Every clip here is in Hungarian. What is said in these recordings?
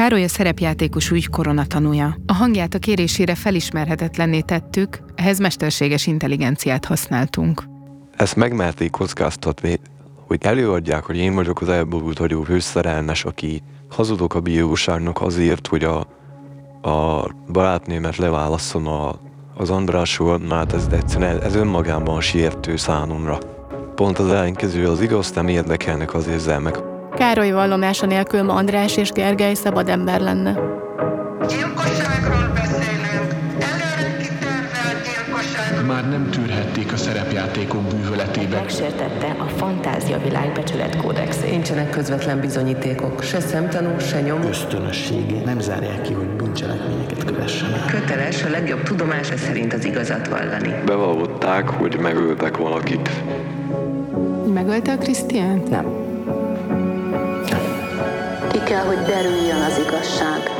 Károly a szerepjátékos új koronatanúja. A hangját a kérésére felismerhetetlenné tettük, ehhez mesterséges intelligenciát használtunk. Ezt megmerték kockáztatni, hogy előadják, hogy én vagyok az elborult hagyó főszerelmes, aki hazudok a bíróságnak azért, hogy a, a barátnémet leválasszon a, az Andrásról, mert ez egyszerűen ez önmagában sértő számomra. Pont az ellenkező az igaz, nem érdekelnek az érzelmek. Károly vallomása nélkül ma András és Gergely szabad ember lenne. Gyilkosságról beszélünk. Előre kitervelt gyilkosság. Már nem tűrhették a szerepjátékok bűvöletébe. megsértette a fantáziavilág becsületkódexét. Nincsenek közvetlen bizonyítékok, se szemtanú, se nyom. ösztönössége nem zárják ki, hogy bűncselekményeket kövessenek. Köteles a legjobb tudomása szerint az igazat vallani. Bevallották, hogy megöltek valakit. Megölte a Krisztiánt? Nem. Kell, hogy derüljön az igazság.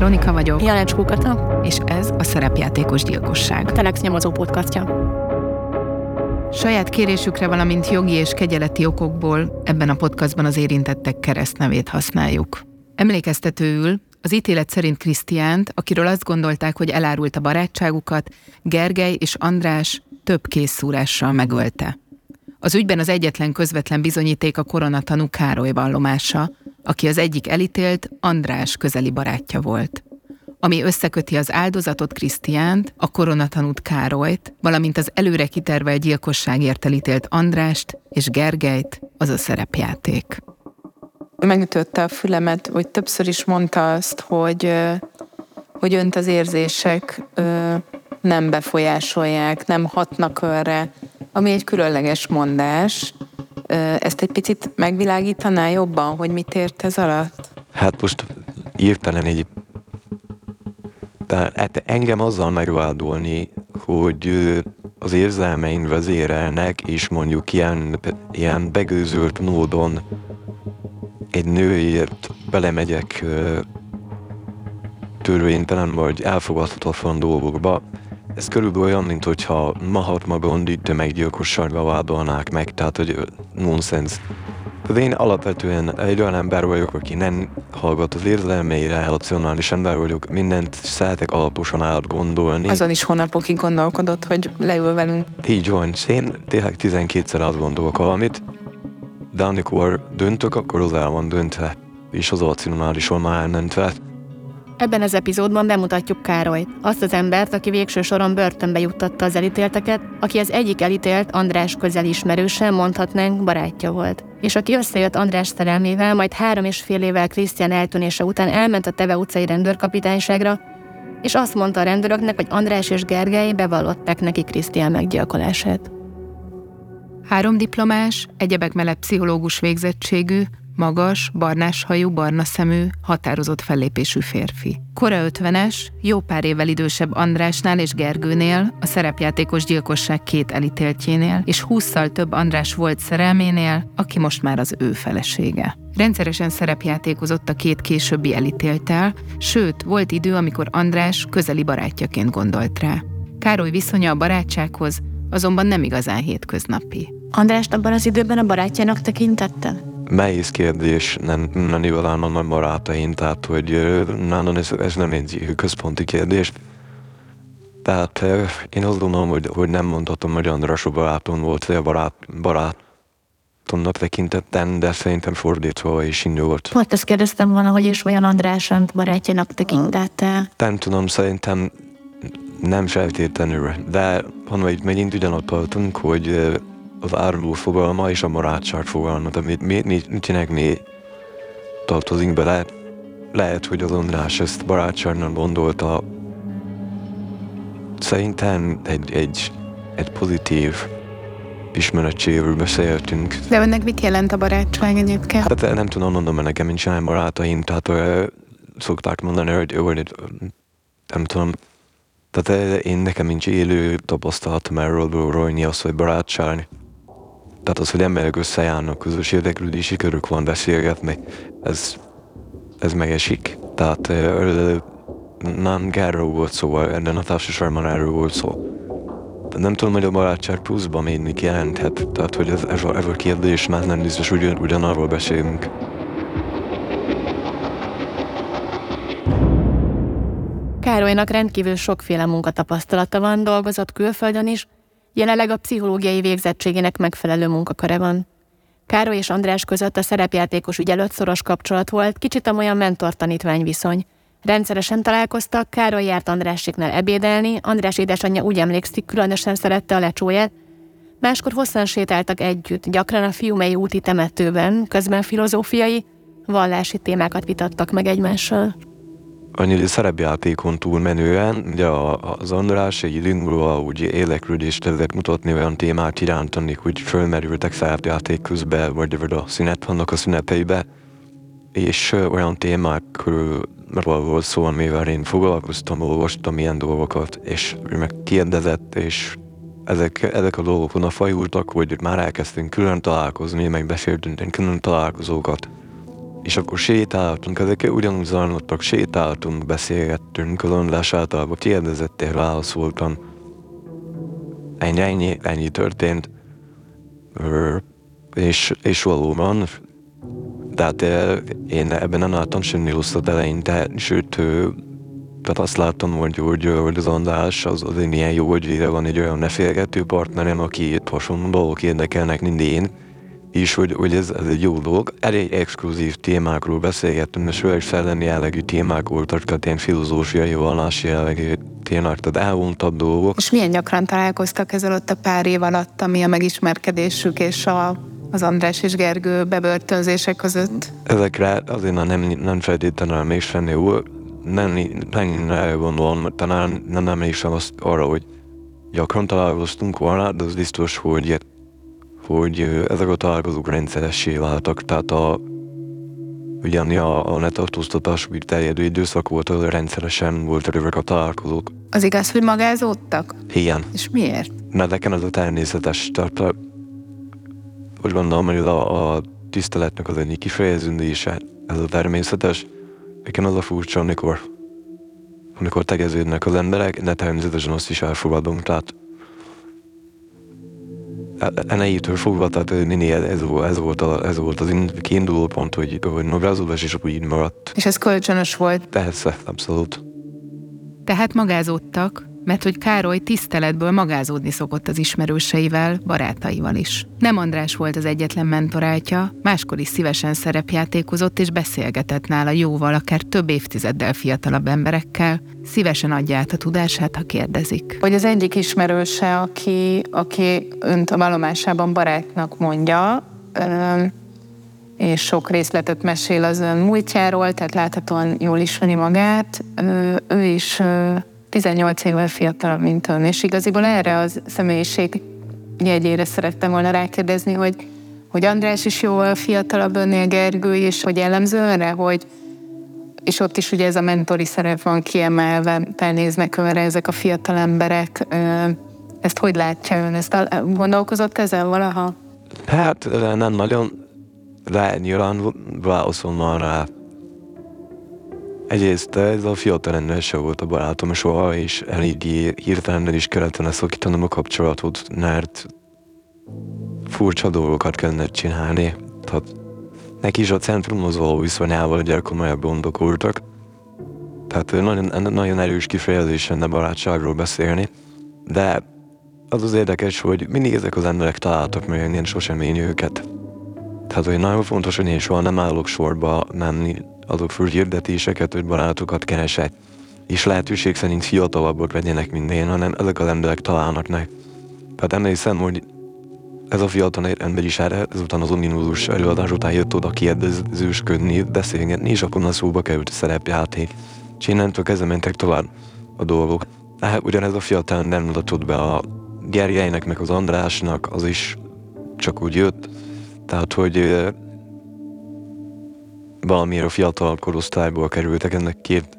Veronika vagyok, Jelencs Kukata, és ez a szerepjátékos gyilkosság. Telex nyomozó podcastja. Saját kérésükre, valamint jogi és kegyeleti okokból ebben a podcastban az érintettek keresztnevét használjuk. Emlékeztetőül az ítélet szerint Krisztiánt, akiről azt gondolták, hogy elárult a barátságukat, Gergely és András több készszúrással megölte. Az ügyben az egyetlen közvetlen bizonyíték a koronatanú Károly vallomása, aki az egyik elítélt András közeli barátja volt. Ami összeköti az áldozatot Krisztiánt, a koronatanút Károlyt, valamint az előre kitervelt gyilkosságért elítélt Andrást és Gergelyt, az a szerepjáték. megütötte a fülemet, hogy többször is mondta azt, hogy, hogy önt az érzések nem befolyásolják, nem hatnak önre, ami egy különleges mondás. Ezt egy picit megvilágítaná jobban, hogy mit ért ez alatt? Hát most írtelen egy... Tehát hát engem azzal megvádolni, hogy az érzelmeim vezérelnek, és mondjuk ilyen, ilyen begőzölt módon egy nőért belemegyek törvénytelen vagy elfogadhatatlan dolgokba. Ez körülbelül olyan, mint hogyha Mahatma Gandhi tömeggyilkossággal vádolnák meg, tehát hogy ö, nonsens. Én alapvetően egy olyan ember vagyok, aki nem hallgat az érzelmeire, racionális ember vagyok, mindent szeretek alaposan átgondolni. Azon is hónapokig gondolkodott, hogy leül velünk. Így van, és én tényleg 12-szer átgondolok valamit, de amikor döntök, akkor az el van döntve, és az racionálisan már elmentve. Ebben az epizódban bemutatjuk Károlyt, azt az embert, aki végső soron börtönbe juttatta az elítélteket, aki az egyik elítélt András közeli ismerőse, mondhatnánk barátja volt. És aki összejött András szerelmével, majd három és fél évvel Krisztián eltűnése után elment a Teve utcai rendőrkapitányságra, és azt mondta a rendőröknek, hogy András és Gergely bevallották neki Krisztián meggyilkolását. Három diplomás, egyebek mellett pszichológus végzettségű, magas, barnás hajú, barna szemű, határozott fellépésű férfi. Kora ötvenes, jó pár évvel idősebb Andrásnál és Gergőnél, a szerepjátékos gyilkosság két elítéltjénél, és húszszal több András volt szerelménél, aki most már az ő felesége. Rendszeresen szerepjátékozott a két későbbi elítéltel, sőt, volt idő, amikor András közeli barátjaként gondolt rá. Károly viszonya a barátsághoz azonban nem igazán hétköznapi. Andrást abban az időben a barátjának tekintette? Nehéz kérdés, nem, nem igazán a barátaim, tehát hogy nálam ez, ez nem egy központi kérdés. Tehát én azt gondolom, hogy, hogy nem mondhatom, hogy András a barátom volt, vagy a barát, barátomnak tekintettem, de szerintem fordítva is indult. Pont ezt kérdeztem volna, hogy is olyan András barátjának tekintette. Nem tudom, szerintem nem feltétlenül, de hanem itt megint ugyanott tartunk, hogy az áruló fogalma és a barátság fogalma, amit mi, mi, nincsenek mi tartozik bele. Lehet, hogy az András ezt barátságnak gondolta. Szerintem egy, egy, egy pozitív ismerettségről beszéltünk. De önnek mit jelent a barátság egyébként? Hát nem tudom mondom, mert nekem nincsen barátaim, tehát ö, szokták mondani, hogy, hogy nem tudom, tehát én nekem nincs élő tapasztalatom erről rólni az, hogy barátság. Tehát az, hogy emberek összejárnak, közös érdeklődési körök van beszélgetni, ez, ez megesik. Tehát ö, nem erről volt szó, ebben a társaságban erről volt szó. De nem tudom, hogy a barátság pluszban még mit jelenthet. Tehát, hogy ez, ez, a, ez a kérdés már nem biztos, ugyan, ugyanarról beszélünk. Károlynak rendkívül sokféle munkatapasztalata van, dolgozott külföldön is, jelenleg a pszichológiai végzettségének megfelelő munkaköre van. Károly és András között a szerepjátékos ügy előtt szoros kapcsolat volt, kicsit amolyan mentor-tanítvány viszony. Rendszeresen találkoztak, Károly járt Andrásiknál ebédelni, András édesanyja úgy emlékszik, különösen szerette a lecsóját. Máskor hosszan sétáltak együtt, gyakran a Fiumei úti temetőben, közben filozófiai, vallási témákat vitattak meg egymással annyi szerepjátékon túl menően, ugye az András egy múlva úgy éleklődést kezdett mutatni olyan témák iránt, amik úgy fölmerültek szerepjáték közben, vagy a szünet vannak a szüneteibe, és olyan témákról volt szó, amivel én foglalkoztam, olvastam ilyen dolgokat, és meg kérdezett, és ezek, ezek a dolgok a fajultak, hogy már elkezdtünk külön találkozni, meg beszéltünk külön találkozókat, és akkor sétáltunk, ezek ugyanúgy zajlottak, sétáltunk, beszélgettünk, különlás általában kérdezettél válaszoltam. Ennyi, ennyi, ennyi történt. És, és valóban, tehát én ebben nem láttam semmi rosszat eleinte, sőt, tehát azt láttam, hogy, hogy, hogy az András az, az ilyen jó, hogy van egy olyan nefélgető partnerem, aki itt hasonló dolgok érdekelnek, mint én, is, hogy, hogy ez, ez egy jó dolog. Elég exkluzív témákról beszélgettünk, és főleg szellemi jellegű témák voltak, tehát ilyen filozófiai, vallási jellegű témák, tehát elvontabb dolgok. És milyen gyakran találkoztak ezzel ott a pár év alatt, ami a megismerkedésük és a, az András és Gergő bebörtönzések között? Ezekre azért nem, nem feltétlenül emlékszem jó, nem, nem elgondolom, talán nem emlékszem azt arra, hogy gyakran találkoztunk volna, de az biztos, hogy hogy ezek a találkozók rendszeressé váltak, tehát a ugyan a, a netartóztatás úgy terjedő időszak volt, ahol rendszeresen volt rövök a találkozók. Az igaz, hogy magázódtak? Igen. És miért? Mert nekem ez a természetes, tehát úgy gondolom, hogy a, a tiszteletnek az egyik kifejeződése, ez a természetes. Nekem az a furcsa, amikor, amikor tegeződnek az emberek, de természetesen azt is elfogadom, tehát elejétől fogva, tehát Nini, ez, ez, ez, volt, a, ez volt az kiinduló pont, hogy, hogy magázódás, és akkor így maradt. És ez kölcsönös volt? Persze, abszolút. Tehát magázódtak, mert hogy Károly tiszteletből magázódni szokott az ismerőseivel, barátaival is. Nem András volt az egyetlen mentoráltja, máskor is szívesen szerepjátékozott és beszélgetett nála jóval, akár több évtizeddel fiatalabb emberekkel, szívesen adja át a tudását, ha kérdezik. Hogy az egyik ismerőse, aki, aki önt a valomásában barátnak mondja, és sok részletet mesél az ön múltjáról, tehát láthatóan jól ismeri magát. Ő is 18 évvel fiatalabb, mint ön, és igaziból erre az személyiség jegyére szerettem volna rákérdezni, hogy, hogy András is jóval fiatalabb önnél, Gergő is, hogy jellemző önre, hogy és ott is ugye ez a mentori szerep van kiemelve, felnéznek önre ezek a fiatal emberek. Ezt hogy látja ön? Ezt gondolkozott ezzel valaha? Hát nem nagyon, de nyilván válaszolna rá Egyrészt ez a fiatal se volt a barátom soha, és elég hirtelen is kellett volna szakítanom a kapcsolatot, mert furcsa dolgokat kellene csinálni. Tehát neki is a centrumhoz való viszonyával ugye komolyabb gondok voltak. Tehát nagyon, nagyon erős kifejezésen nem barátságról beszélni. De az az érdekes, hogy mindig ezek az emberek találtak meg, én sosem én őket. Tehát, hogy nagyon fontos, hogy én soha nem állok sorba menni azok föl hirdetéseket, hogy barátokat keresek, és lehetőség szerint fiatalabbak legyenek, mint én, hanem ezek az emberek találnak meg. Tehát emlékszem, hogy ez a fiatal ember is erre, ezután az ominózus előadás után jött oda kérdezősködni, beszélgetni, és akkor a szóba került a szerepjáték. És innentől kezdve mentek tovább a dolgok. Tehát ugyanez a fiatal nem mutatott be a Gergelynek, meg az Andrásnak, az is csak úgy jött, tehát hogy valamiért a fiatal korosztályból kerültek ennek két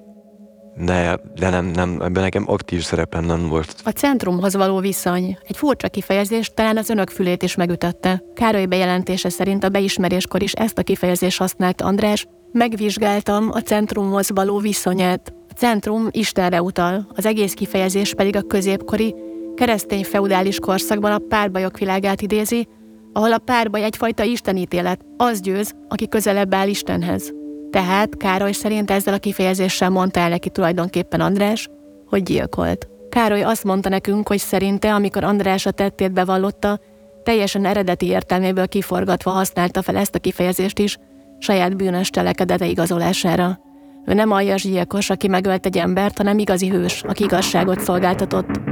de, de nem, nem, ebben nekem aktív szerepem nem volt. A centrumhoz való viszony. Egy furcsa kifejezés talán az önök fülét is megütötte. Károly bejelentése szerint a beismeréskor is ezt a kifejezést használt András. Megvizsgáltam a centrumhoz való viszonyát. A centrum Istenre utal, az egész kifejezés pedig a középkori, keresztény feudális korszakban a párbajok világát idézi, ahol a párbaj egyfajta istenítélet, az győz, aki közelebb áll Istenhez. Tehát Károly szerint ezzel a kifejezéssel mondta el neki tulajdonképpen András, hogy gyilkolt. Károly azt mondta nekünk, hogy szerinte, amikor András a tettét bevallotta, teljesen eredeti értelméből kiforgatva használta fel ezt a kifejezést is, saját bűnös cselekedete igazolására. Ő nem aljas gyilkos, aki megölt egy embert, hanem igazi hős, aki igazságot szolgáltatott.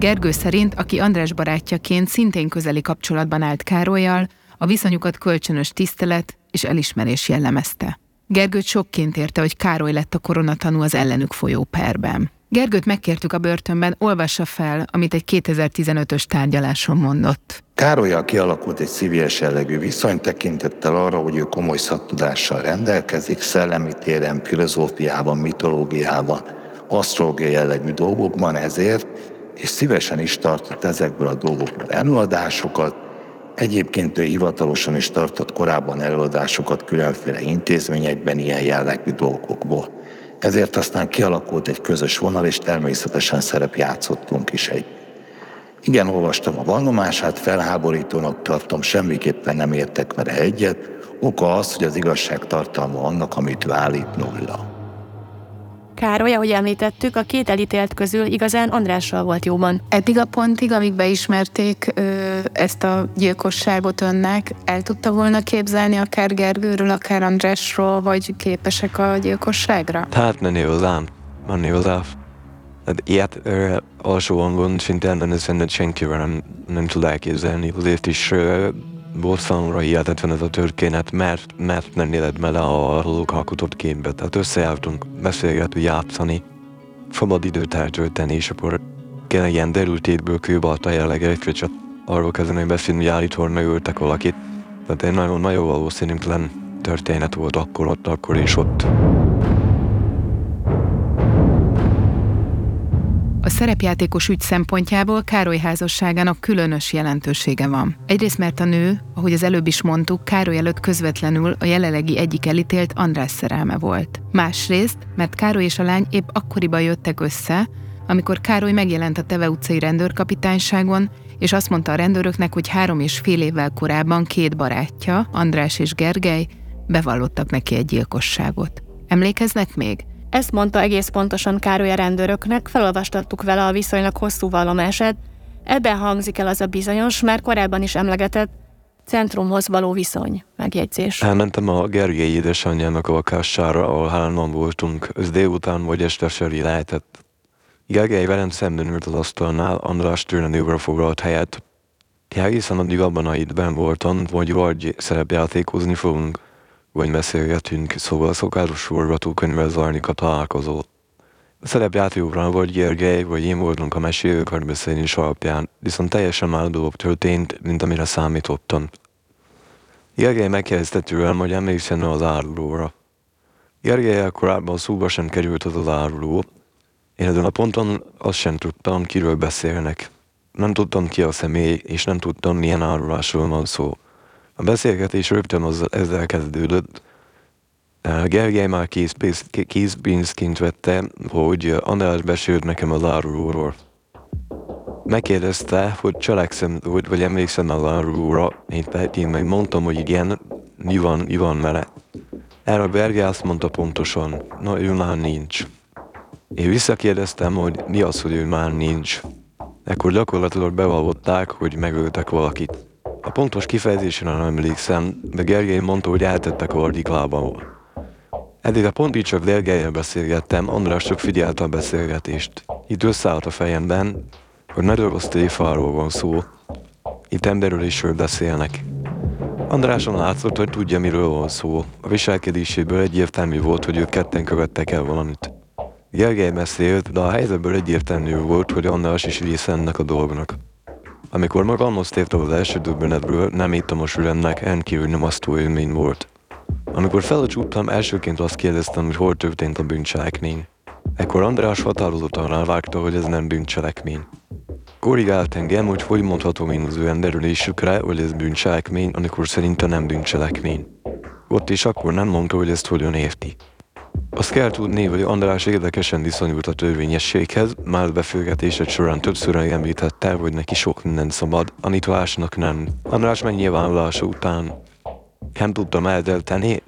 Gergő szerint, aki András barátjaként szintén közeli kapcsolatban állt Károlyjal, a viszonyukat kölcsönös tisztelet és elismerés jellemezte. Gergőt sokként érte, hogy Károly lett a koronatanú az ellenük folyó perben. Gergőt megkértük a börtönben, olvassa fel, amit egy 2015-ös tárgyaláson mondott. Károlyjal kialakult egy szívélyes jellegű viszony tekintettel arra, hogy ő komoly szaktudással rendelkezik, szellemi téren, filozófiában, mitológiában, asztrológiai jellegű dolgokban ezért, és szívesen is tartott ezekből a dolgokból előadásokat, Egyébként ő hivatalosan is tartott korábban előadásokat különféle intézményekben ilyen jellegű dolgokból. Ezért aztán kialakult egy közös vonal, és természetesen szerep játszottunk is egy. Igen, olvastam a vallomását, felháborítónak tartom, semmiképpen nem értek vele egyet. Oka az, hogy az igazság tartalma annak, amit ő állít nulla. Károly, ahogy említettük, a két elítélt közül igazán Andrással volt jóban. Eddig a pontig, amíg beismerték ö, ezt a gyilkosságot önnek, el tudta volna képzelni akár Gergőről, akár Andrásról, vagy képesek a gyilkosságra? Hát nem igazán, nem igazán. Hát ilyet ö, alsó hangon szinte nem senkivel nem, nem tud elképzelni. Azért is ö, volt számomra hihetetlen ez a történet, mert, mert nem élet bele a róluk alkotott képbe. Tehát összejártunk beszélgetni, játszani, szabad időt eltölteni, és akkor kényleg ilyen derültétből kőbalta jellegek, csak arról kezdeni beszélni, hogy állítólag megöltek valakit. Tehát egy nagyon-nagyon valószínűtlen történet volt akkor, ott, akkor és ott. A szerepjátékos ügy szempontjából Károly házasságának különös jelentősége van. Egyrészt mert a nő, ahogy az előbb is mondtuk, Károly előtt közvetlenül a jelenlegi egyik elítélt András szerelme volt. Másrészt, mert Károly és a lány épp akkoriban jöttek össze, amikor Károly megjelent a Teve utcai rendőrkapitányságon, és azt mondta a rendőröknek, hogy három és fél évvel korábban két barátja, András és Gergely, bevallottak neki egy gyilkosságot. Emlékeznek még? Ezt mondta egész pontosan Károly a rendőröknek, felolvastattuk vele a viszonylag hosszú vallomását. Ebben hangzik el az a bizonyos, már korábban is emlegetett, centrumhoz való viszony, megjegyzés. Elmentem a Gergely édesanyjának a lakására, ahol hárman voltunk. Ez délután vagy este seri lehetett. Gergely velem szemben ült az asztalnál, András tőle foglalt helyet. Egészen addig abban a hitben voltam, hogy vagy szerepjátékozni fogunk vagy beszélgetünk, szóval szokásos forgatókönyvvel zajlik a találkozó. A szerepjátékokra vagy Gergely, vagy én voltunk a mesélőkart beszélni is alapján, viszont teljesen más dolog történt, mint amire számítottam. Gergely megkérdezte tőlem, hogy emlékszem az árulóra. Gergely korábban szóba sem került az az áruló. Én ezen a ponton azt sem tudtam, kiről beszélnek. Nem tudtam ki a személy, és nem tudtam, milyen árulásról van szó. A beszélgetés rögtön az, ezzel kezdődött. Gergely már készpénzként vette, hogy András besőrt nekem az árulóról. Megkérdezte, hogy cselekszem, vagy, vagy emlékszem az árulóra, én, én meg mondtam, hogy igen, mi van, mi van vele. Erre a Berge azt mondta pontosan, na ő már nincs. Én visszakérdeztem, hogy mi az, hogy ő már nincs. Ekkor gyakorlatilag bevallották, hogy megöltek valakit. A pontos kifejezésre nem emlékszem, de Gergely mondta, hogy eltettek a Ardiklában. Eddig a pontig csak Gergelyel beszélgettem, András csak figyelte a beszélgetést. Itt összeállt a fejemben, hogy Medőr Tréfáról van szó. Itt emberről is beszélnek. Andráson látszott, hogy tudja, miről van szó. A viselkedéséből egyértelmű volt, hogy ők ketten követtek el valamit. Gergely beszélt, de a helyzetből egyértelmű volt, hogy András is része ennek a dolgnak. Amikor magamhoz tértem az első döbbenetből, nem ittam a sülemnek, rendkívül nyomasztó élmény volt. Amikor felcsúttam, elsőként azt kérdeztem, hogy hol történt a bűncselekmény. Ekkor András határozottan rávágta, hogy ez nem bűncselekmény. Korrigált engem, hogy hogy mondhatom én az ő emberülésükre, hogy ez bűncselekmény, amikor szerinte nem bűncselekmény. Ott és akkor nem mondta, hogy ezt hogyan érti. Azt kell tudni, hogy András érdekesen viszonyult a törvényességhez, már befőgetésed során többször említette, hogy neki sok minden szabad, Anitolásnak nem. András megnyilvánulása után nem tudtam eldelteni,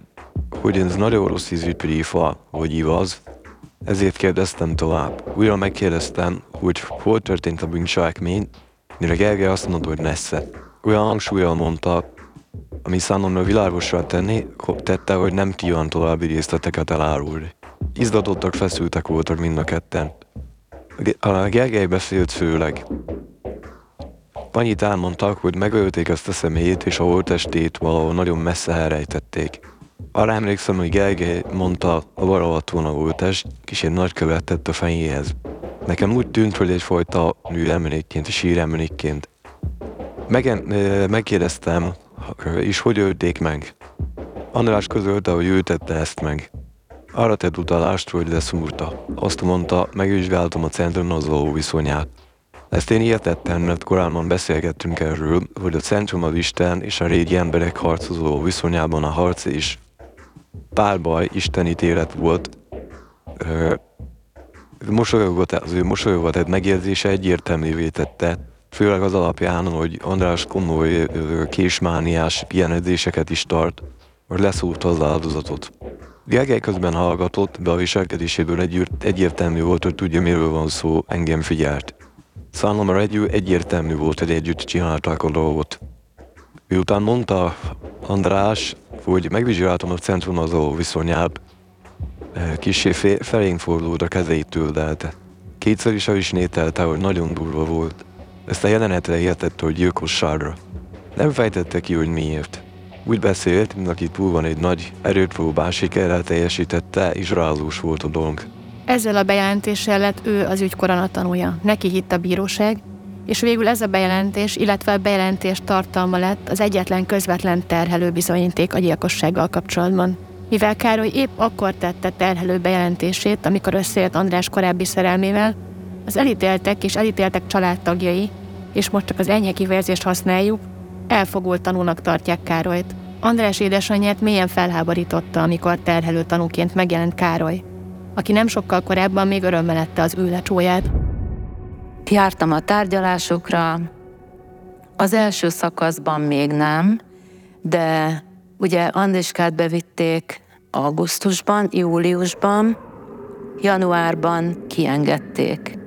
hogy ez nagyon rossz ízű prífa, hogy igaz, ezért kérdeztem tovább. Újra megkérdeztem, hogy hol történt a bűncselekmény, mire Gergely azt mondta, hogy nesze. Olyan hangsúlyjal mondta, ami számomra világosra tenni, tette, hogy nem kíván további részleteket elárulni. Izgatottak, feszültek voltak mind a ketten. A Gergely beszélt főleg. Annyit elmondtak, hogy megölték ezt a személyét, és a holtestét valahol nagyon messze elrejtették. Arra emlékszem, hogy Gergely mondta, a valavat volna holtest, és egy nagy követ tett a fejéhez. Nekem úgy tűnt, hogy egyfajta műemlékként, síremlékként. Megen, megkérdeztem, és hogy ölték meg? András közölte, hogy ő tette ezt meg. Arra tett utalást, hogy leszúrta. Azt mondta, megvizsgáltam a centrumhoz való viszonyát. Ezt én értettem, mert korábban beszélgettünk erről, hogy a centrum az Isten és a régi emberek harcozó viszonyában a harc is párbaj istenítélet volt. Mosolyogott, az ő mosolyogott egy megérzése egyértelművé tette, főleg az alapján, hogy András komoly késmániás pihenedzéseket is tart, hogy leszúrta az áldozatot. Gergely közben hallgatott, de a viselkedéséből egy, egyértelmű volt, hogy tudja, miről van szó, engem figyelt. Számomra egy, egyértelmű volt, hogy együtt csinálták a dolgot. Miután mondta András, hogy megvizsgáltam a centrum az viszonyát, kicsi felénk fordult a kezeit tőlelte. Kétszer is ismételte, hogy nagyon durva volt. Ezt a jelenetre értette, hogy gyilkosságra. Nem fejtette ki, hogy miért. Úgy beszélt, mint aki túl van egy nagy erőpróbál sikerrel teljesítette, és rázós volt a dolog. Ezzel a bejelentéssel lett ő az ügy tanulja. Neki hitt a bíróság, és végül ez a bejelentés, illetve a bejelentés tartalma lett az egyetlen közvetlen terhelő bizonyíték a gyilkossággal kapcsolatban. Mivel Károly épp akkor tette terhelő bejelentését, amikor összejött András korábbi szerelmével, az elítéltek és elítéltek családtagjai, és most csak az enyhe kifejezést használjuk, elfogult tanúnak tartják Károlyt. András édesanyját mélyen felháborította, amikor terhelő tanúként megjelent Károly, aki nem sokkal korábban még örömmel lette az ő lecsóját. Jártam a tárgyalásokra, az első szakaszban még nem, de ugye Andriskát bevitték augusztusban, júliusban, januárban kiengedték.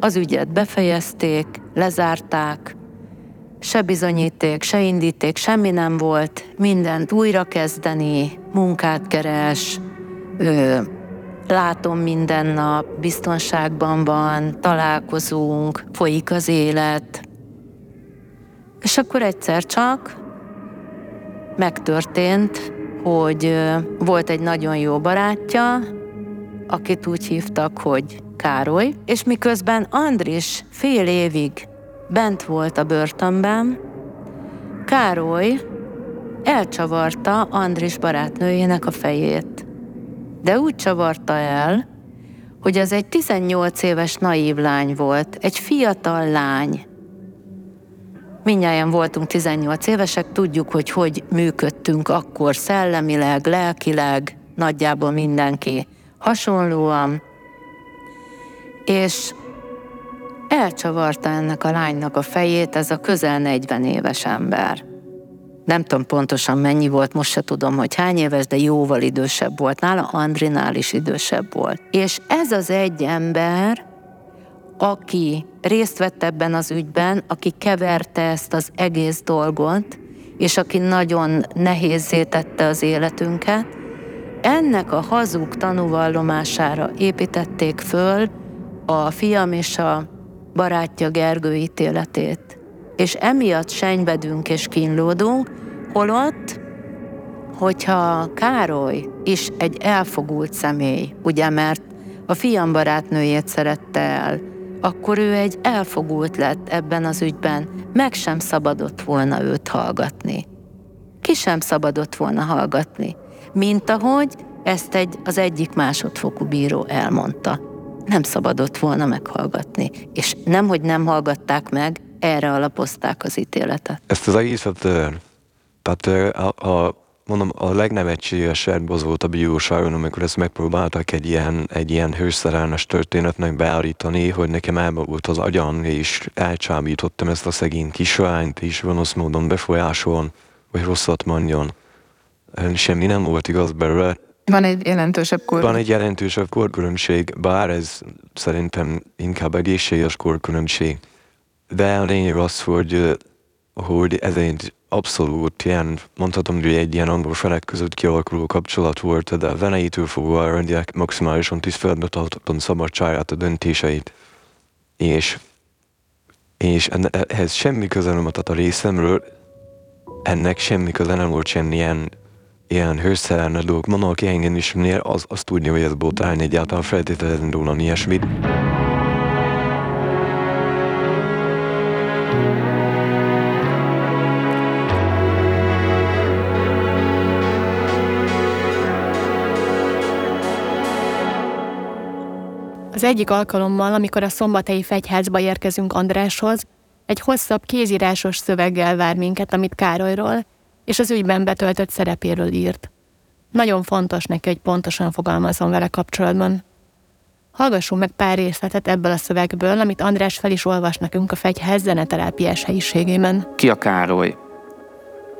Az ügyet befejezték, lezárták, se bizonyíték, se indíték, semmi nem volt, mindent újra kezdeni, munkát keres, ő, látom minden nap, biztonságban van, találkozunk, folyik az élet. És akkor egyszer csak megtörtént, hogy volt egy nagyon jó barátja, akit úgy hívtak, hogy Károly, és miközben Andris fél évig bent volt a börtönben, Károly elcsavarta Andris barátnőjének a fejét. De úgy csavarta el, hogy az egy 18 éves naív lány volt, egy fiatal lány. Mindnyáján voltunk 18 évesek, tudjuk, hogy hogy működtünk akkor szellemileg, lelkileg, nagyjából mindenki hasonlóan, és elcsavarta ennek a lánynak a fejét ez a közel 40 éves ember. Nem tudom pontosan mennyi volt, most se tudom, hogy hány éves, de jóval idősebb volt nála, Andrinál is idősebb volt. És ez az egy ember, aki részt vett ebben az ügyben, aki keverte ezt az egész dolgot, és aki nagyon nehézé tette az életünket, ennek a hazug tanúvallomására építették föl a fiam és a barátja Gergő ítéletét. És emiatt senyvedünk és kínlódunk, holott, hogyha Károly is egy elfogult személy, ugye, mert a fiam barátnőjét szerette el, akkor ő egy elfogult lett ebben az ügyben. Meg sem szabadott volna őt hallgatni. Ki sem szabadott volna hallgatni. Mint ahogy ezt egy, az egyik másodfokú bíró elmondta. Nem szabadott volna meghallgatni. És nemhogy nem hallgatták meg, erre alapozták az ítéletet. Ezt az egészet, tehát a, a mondom, a legnevetségesebb az volt a bíróságon, amikor ezt megpróbáltak egy ilyen, egy ilyen hőszerelmes történetnek beállítani, hogy nekem elme volt az agyam, és elcsábítottam ezt a szegény kislányt, és gonosz módon befolyásolni, vagy rosszat mondjon. Semmi nem volt igaz belőle. Van egy jelentősebb kor. Van egy jelentősebb korkülönbség, bár ez szerintem inkább egészséges korkülönbség. De a lényeg az, hogy, hogy ez egy abszolút ilyen, mondhatom, hogy egy ilyen angol felek között kialakuló kapcsolat volt, de a venejétől fogva a maximálisan tiszteletbe tartottam szabadságát, a döntéseit. És, és ehhez semmi köze nem a részemről, ennek semmi köze nem volt semmilyen ilyen hőszerelne dolgok. Aki engem ismernél, az, az tudja, hogy ez botrány egyáltalán feltételezni róla ilyesmit. Az egyik alkalommal, amikor a szombathelyi fegyházba érkezünk Andráshoz, egy hosszabb kézírásos szöveggel vár minket, amit Károlyról és az ügyben betöltött szerepéről írt. Nagyon fontos neki, hogy pontosan fogalmazom vele kapcsolatban. Hallgassunk meg pár részletet ebből a szövegből, amit András fel is olvas nekünk a fegyház zeneterápiás helyiségében. Ki a Károly?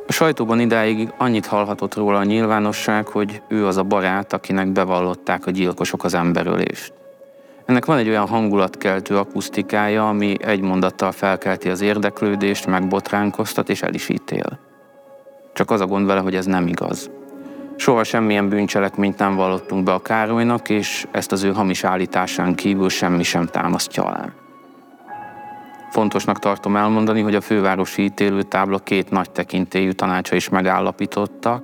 A sajtóban idáig annyit hallhatott róla a nyilvánosság, hogy ő az a barát, akinek bevallották a gyilkosok az emberölést. Ennek van egy olyan hangulatkeltő akusztikája, ami egy mondattal felkelti az érdeklődést, megbotránkoztat és el is ítél. Csak az a gond vele, hogy ez nem igaz. Soha semmilyen bűncselekményt nem vallottunk be a Károlynak, és ezt az ő hamis állításán kívül semmi sem támasztja alá. Fontosnak tartom elmondani, hogy a fővárosi ítélőtábla két nagy tekintélyű tanácsa is megállapította,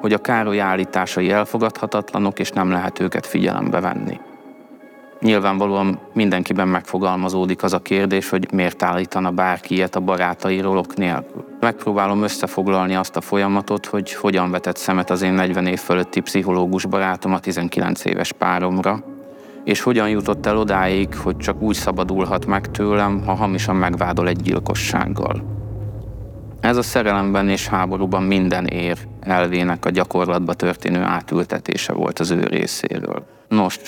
hogy a Károly állításai elfogadhatatlanok, és nem lehet őket figyelembe venni. Nyilvánvalóan mindenkiben megfogalmazódik az a kérdés, hogy miért állítana bárki ilyet a barátairól ok nélkül. Megpróbálom összefoglalni azt a folyamatot, hogy hogyan vetett szemet az én 40 év fölötti pszichológus barátom a 19 éves páromra, és hogyan jutott el odáig, hogy csak úgy szabadulhat meg tőlem, ha hamisan megvádol egy gyilkossággal. Ez a szerelemben és háborúban minden ér elvének a gyakorlatba történő átültetése volt az ő részéről. Nos,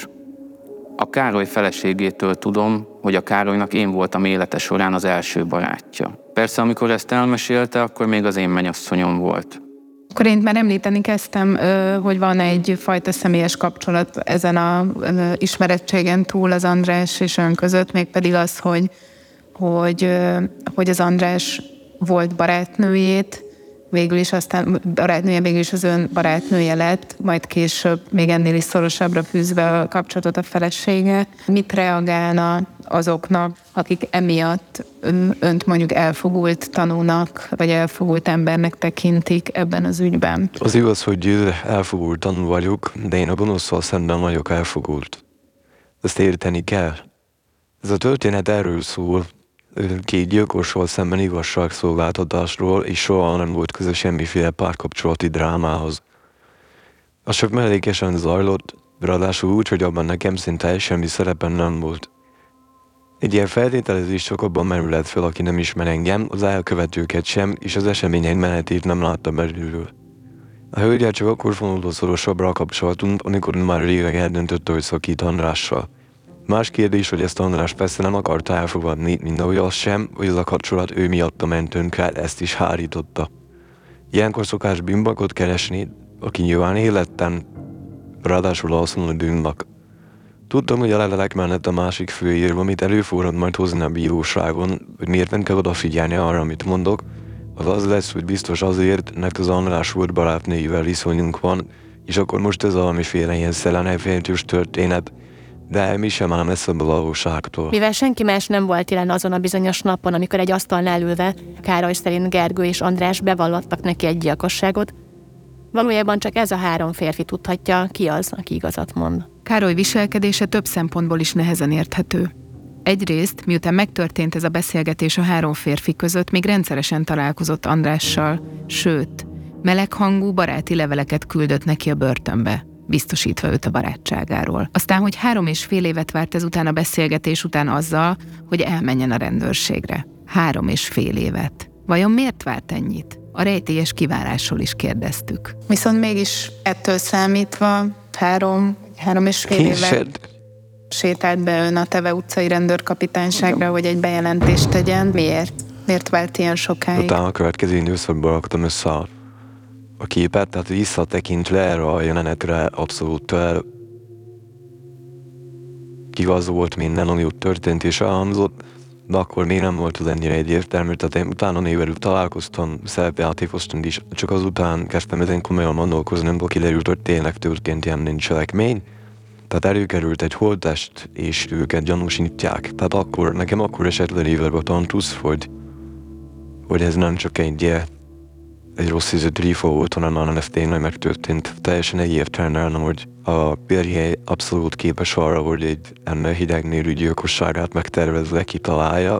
a Károly feleségétől tudom, hogy a Károlynak én voltam élete során az első barátja. Persze, amikor ezt elmesélte, akkor még az én mennyasszonyom volt. Akkor én már említeni kezdtem, hogy van egy fajta személyes kapcsolat ezen a ismerettségen túl az András és ön között, mégpedig az, hogy, hogy, hogy az András volt barátnőjét, végül is aztán barátnője végül is az ön barátnője lett, majd később még ennél is szorosabbra fűzve a kapcsolatot a felesége. Mit reagálna azoknak, akik emiatt önt mondjuk elfogult tanúnak, vagy elfogult embernek tekintik ebben az ügyben? Az igaz, hogy elfogult tanú vagyok, de én a gonoszszal szemben vagyok elfogult. Ezt érteni kell. Ez a történet erről szól, két gyilkosról szemben igazságszolgáltatásról, és soha nem volt köze semmiféle párkapcsolati drámához. A csak mellékesen zajlott, ráadásul úgy, hogy abban nekem szinte semmi szerepen nem volt. Egy ilyen feltételezés csak abban merülhet fel, aki nem ismer engem, az elkövetőket sem, és az események menetét nem látta belülről. A hölgyel csak akkor fonódott szorosabbra a kapcsolatunk, amikor már régek eldöntötte, hogy szakít Andrással. Más kérdés, hogy ezt András persze nem akarta elfogadni, mint ahogy az sem, hogy az a kapcsolat ő miatta ment tönkre, ezt is hárította. Ilyenkor szokás bimbakot keresni, aki nyilván életten, ráadásul alszon dűnnak. Tudtam, hogy a lelek mellett a másik főírv, amit előfordult majd hozni a bíróságon, hogy miért nem kell odafigyelni arra, amit mondok, az az lesz, hogy biztos azért, mert az András volt barátnőivel viszonyunk van, és akkor most ez valamiféle ilyen szellenefejtős történet, de mi sem ám eszembe a valóságtól. Mivel senki más nem volt jelen azon a bizonyos napon, amikor egy asztalnál ülve Károly szerint Gergő és András bevallottak neki egy gyilkosságot, valójában csak ez a három férfi tudhatja, ki az, aki igazat mond. Károly viselkedése több szempontból is nehezen érthető. Egyrészt, miután megtörtént ez a beszélgetés a három férfi között, még rendszeresen találkozott Andrással, sőt, meleghangú baráti leveleket küldött neki a börtönbe, biztosítva őt a barátságáról. Aztán, hogy három és fél évet várt ezután a beszélgetés után azzal, hogy elmenjen a rendőrségre. Három és fél évet. Vajon miért várt ennyit? A rejtélyes kivárásról is kérdeztük. Viszont mégis ettől számítva három, három és fél évet sétált be ön a Teve utcai rendőrkapitányságra, hogy egy bejelentést tegyen. Miért? Miért vált ilyen sokáig? Utána a következő időszakban raktam össze a, a képet, tehát visszatekintve erre a jelenetre abszolút igazolt minden, ami ott történt és elhangzott, de akkor még nem volt az ennyire egyértelmű, tehát én utána névelő találkoztam szerepjátékosan is, csak azután kezdtem ezen komolyan gondolkozni, amikor kiderült, hogy tényleg történt ilyen cselekmény, tehát előkerült egy holtest, és őket gyanúsítják. Tehát akkor, nekem akkor esett le a tantusz, hogy, hogy ez nem csak egy, egy rossz ízű volt, hanem ez tényleg megtörtént. Teljesen egyértelműen, hogy a Pérhely abszolút képes arra, hogy egy ennél hidegnél gyilkosságát megtervezve kitalálja,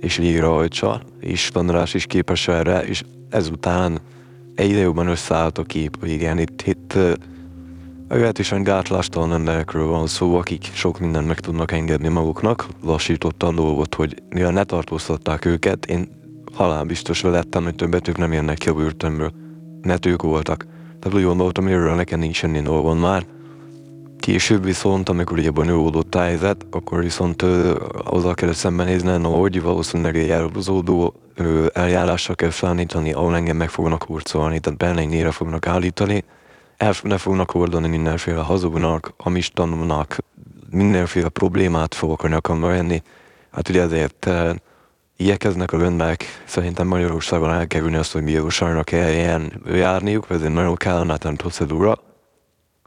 és végrehajtsa, és András is képes erre, és ezután egyre jobban összeállt a kép, hogy igen, itt, itt Meglehetősen gátlástalan emberekről van szó, akik sok mindent meg tudnak engedni maguknak. Lassítottan dolgot, hogy mivel ne tartóztatták őket, én halálbiztos lettem, hogy többet ők nem jönnek ki a börtönből. Mert ők voltak. Tehát úgy gondoltam, erről nekem nincs semmi dolgon már. Később viszont, amikor ugye bonyolódott a helyzet, akkor viszont ö, azzal kellett szembenézni, no, hogy valószínűleg egy elhúzódó eljárásra kell felállítani, ahol engem meg fognak hurcolni, tehát bennényére fognak állítani, el ne fognak oldani mindenféle hazugnak, amistannak, mindenféle problémát fogok a nyakamra venni. Hát ugye ezért igyekeznek a vendek szerintem Magyarországon elkerülni azt, hogy bíróságnak kelljen járniuk, ez egy nagyon kellemetlen procedúra.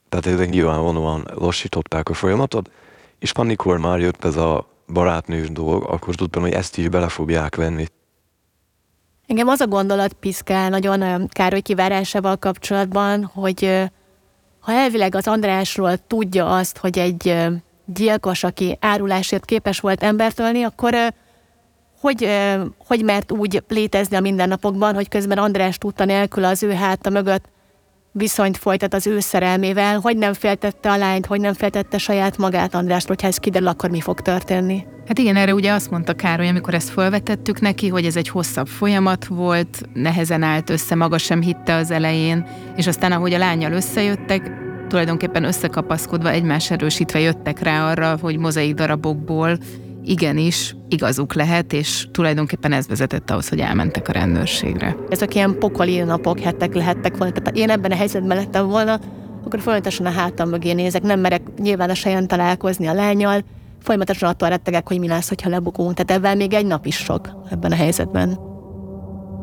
Tehát ezek nyilvánvalóan lassították a folyamatot, és amikor már jött ez a barátnős dolog, akkor tudtam, hogy ezt is bele fogják venni. Engem az a gondolat piszkál nagyon Károly kivárásával kapcsolatban, hogy ha elvileg az Andrásról tudja azt, hogy egy gyilkos, aki árulásért képes volt embert ölni, akkor hogy, hogy mert úgy létezni a mindennapokban, hogy közben András tudta nélkül az ő háta mögött viszonyt folytat az ő szerelmével, hogy nem féltette a lányt, hogy nem féltette saját magát Andrást, hogyha ez kiderül, akkor mi fog történni. Hát igen, erre ugye azt mondta Károly, amikor ezt felvetettük neki, hogy ez egy hosszabb folyamat volt, nehezen állt össze, maga sem hitte az elején, és aztán ahogy a lányjal összejöttek, tulajdonképpen összekapaszkodva, egymás erősítve jöttek rá arra, hogy mozaik darabokból igenis igazuk lehet, és tulajdonképpen ez vezetett ahhoz, hogy elmentek a rendőrségre. Ezek ilyen pokoli napok, hetek lehettek volna. Tehát én ebben a helyzetben lettem volna, akkor folyamatosan a hátam mögé nézek, nem merek nyilván a saján találkozni a lányjal, folyamatosan attól rettegek, hogy mi lesz, ha lebukunk. Tehát ebben még egy nap is sok ebben a helyzetben.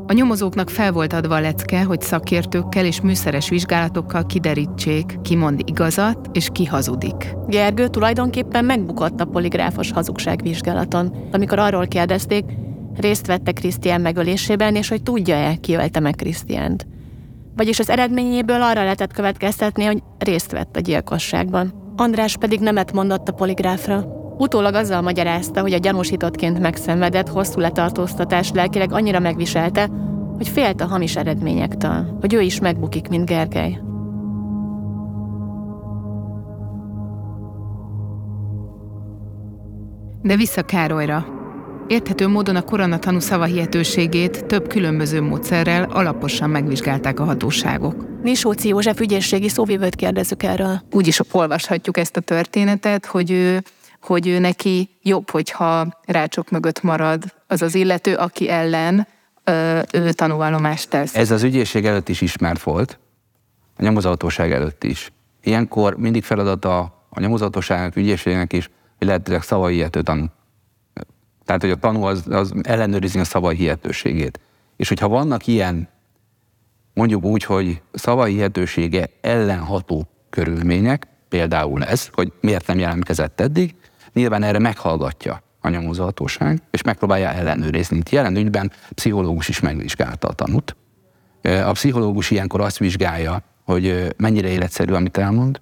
A nyomozóknak fel volt adva a lecke, hogy szakértőkkel és műszeres vizsgálatokkal kiderítsék, ki mond igazat és ki hazudik. Gergő tulajdonképpen megbukott a poligráfos hazugságvizsgálaton, amikor arról kérdezték, részt vette Krisztián megölésében, és hogy tudja-e, ki ölte meg Krisztiánt. Vagyis az eredményéből arra lehetett következtetni, hogy részt vett a gyilkosságban. András pedig nemet mondott a poligráfra. Utólag azzal magyarázta, hogy a gyanúsítottként megszenvedett hosszú letartóztatás lelkileg annyira megviselte, hogy félt a hamis eredményektől, hogy ő is megbukik, mint Gergely. De vissza Károlyra. Érthető módon a koronatanú szavahihetőségét több különböző módszerrel alaposan megvizsgálták a hatóságok. Misóci József ügyészségi szóvivőt kérdezzük erről. Úgy is olvashatjuk ezt a történetet, hogy ő hogy ő neki jobb, hogyha rácsok mögött marad az az illető, aki ellen ö, ő tanúvallomást tesz. Ez az ügyészség előtt is ismert volt, a nyomozhatóság előtt is. Ilyenkor mindig feladata a nyomozhatóságnak, ügyészségnek is, hogy lehetőleg szavai hihető tanú. Tehát, hogy a tanú az, az ellenőrizni a szavai hihetőségét. És hogyha vannak ilyen, mondjuk úgy, hogy szavai hihetősége ellenható körülmények, például ez, hogy miért nem jelentkezett eddig, Nyilván erre meghallgatja a nyomozhatóság, és megpróbálja ellenőrizni. Itt jelen ügyben pszichológus is megvizsgálta a tanút. A pszichológus ilyenkor azt vizsgálja, hogy mennyire életszerű, amit elmond.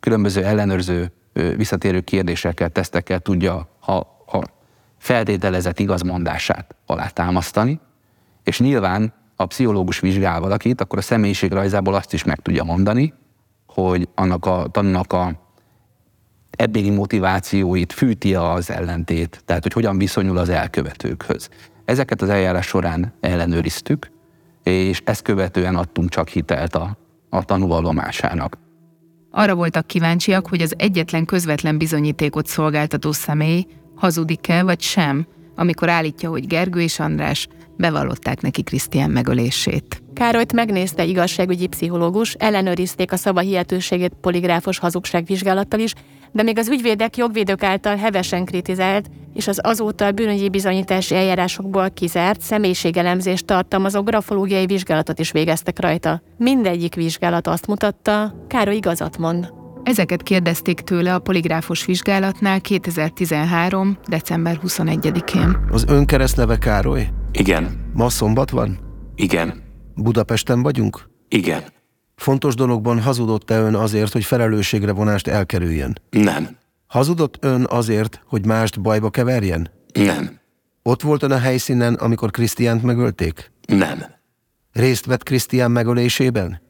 Különböző ellenőrző, visszatérő kérdésekkel, tesztekkel tudja, ha, ha feltételezett igazmondását alátámasztani, és nyilván a pszichológus vizsgál valakit, akkor a személyiségrajzából azt is meg tudja mondani, hogy annak a tanulnak a eddigi motivációit fűti az ellentét, tehát hogy hogyan viszonyul az elkövetőkhöz. Ezeket az eljárás során ellenőriztük, és ezt követően adtunk csak hitelt a, a tanúvallomásának. Arra voltak kíváncsiak, hogy az egyetlen közvetlen bizonyítékot szolgáltató személy hazudik-e vagy sem, amikor állítja, hogy Gergő és András bevallották neki Krisztián megölését. Károlyt megnézte igazságügyi pszichológus, ellenőrizték a szava hihetőségét poligráfos hazugságvizsgálattal is, de még az ügyvédek jogvédők által hevesen kritizált, és az azóta a bűnügyi bizonyítási eljárásokból kizárt személyiségelemzést tartalmazó grafológiai vizsgálatot is végeztek rajta. Mindegyik vizsgálat azt mutatta, Károly igazat mond. Ezeket kérdezték tőle a poligráfos vizsgálatnál 2013. december 21-én. Az ön keresztneve Károly? Igen. Ma szombat van? Igen. Budapesten vagyunk? Igen. Fontos dologban hazudott-e ön azért, hogy felelősségre vonást elkerüljen? Nem. Hazudott ön azért, hogy mást bajba keverjen? Nem. Ott volt ön a helyszínen, amikor Krisztiánt megölték? Nem. Részt vett Krisztián megölésében?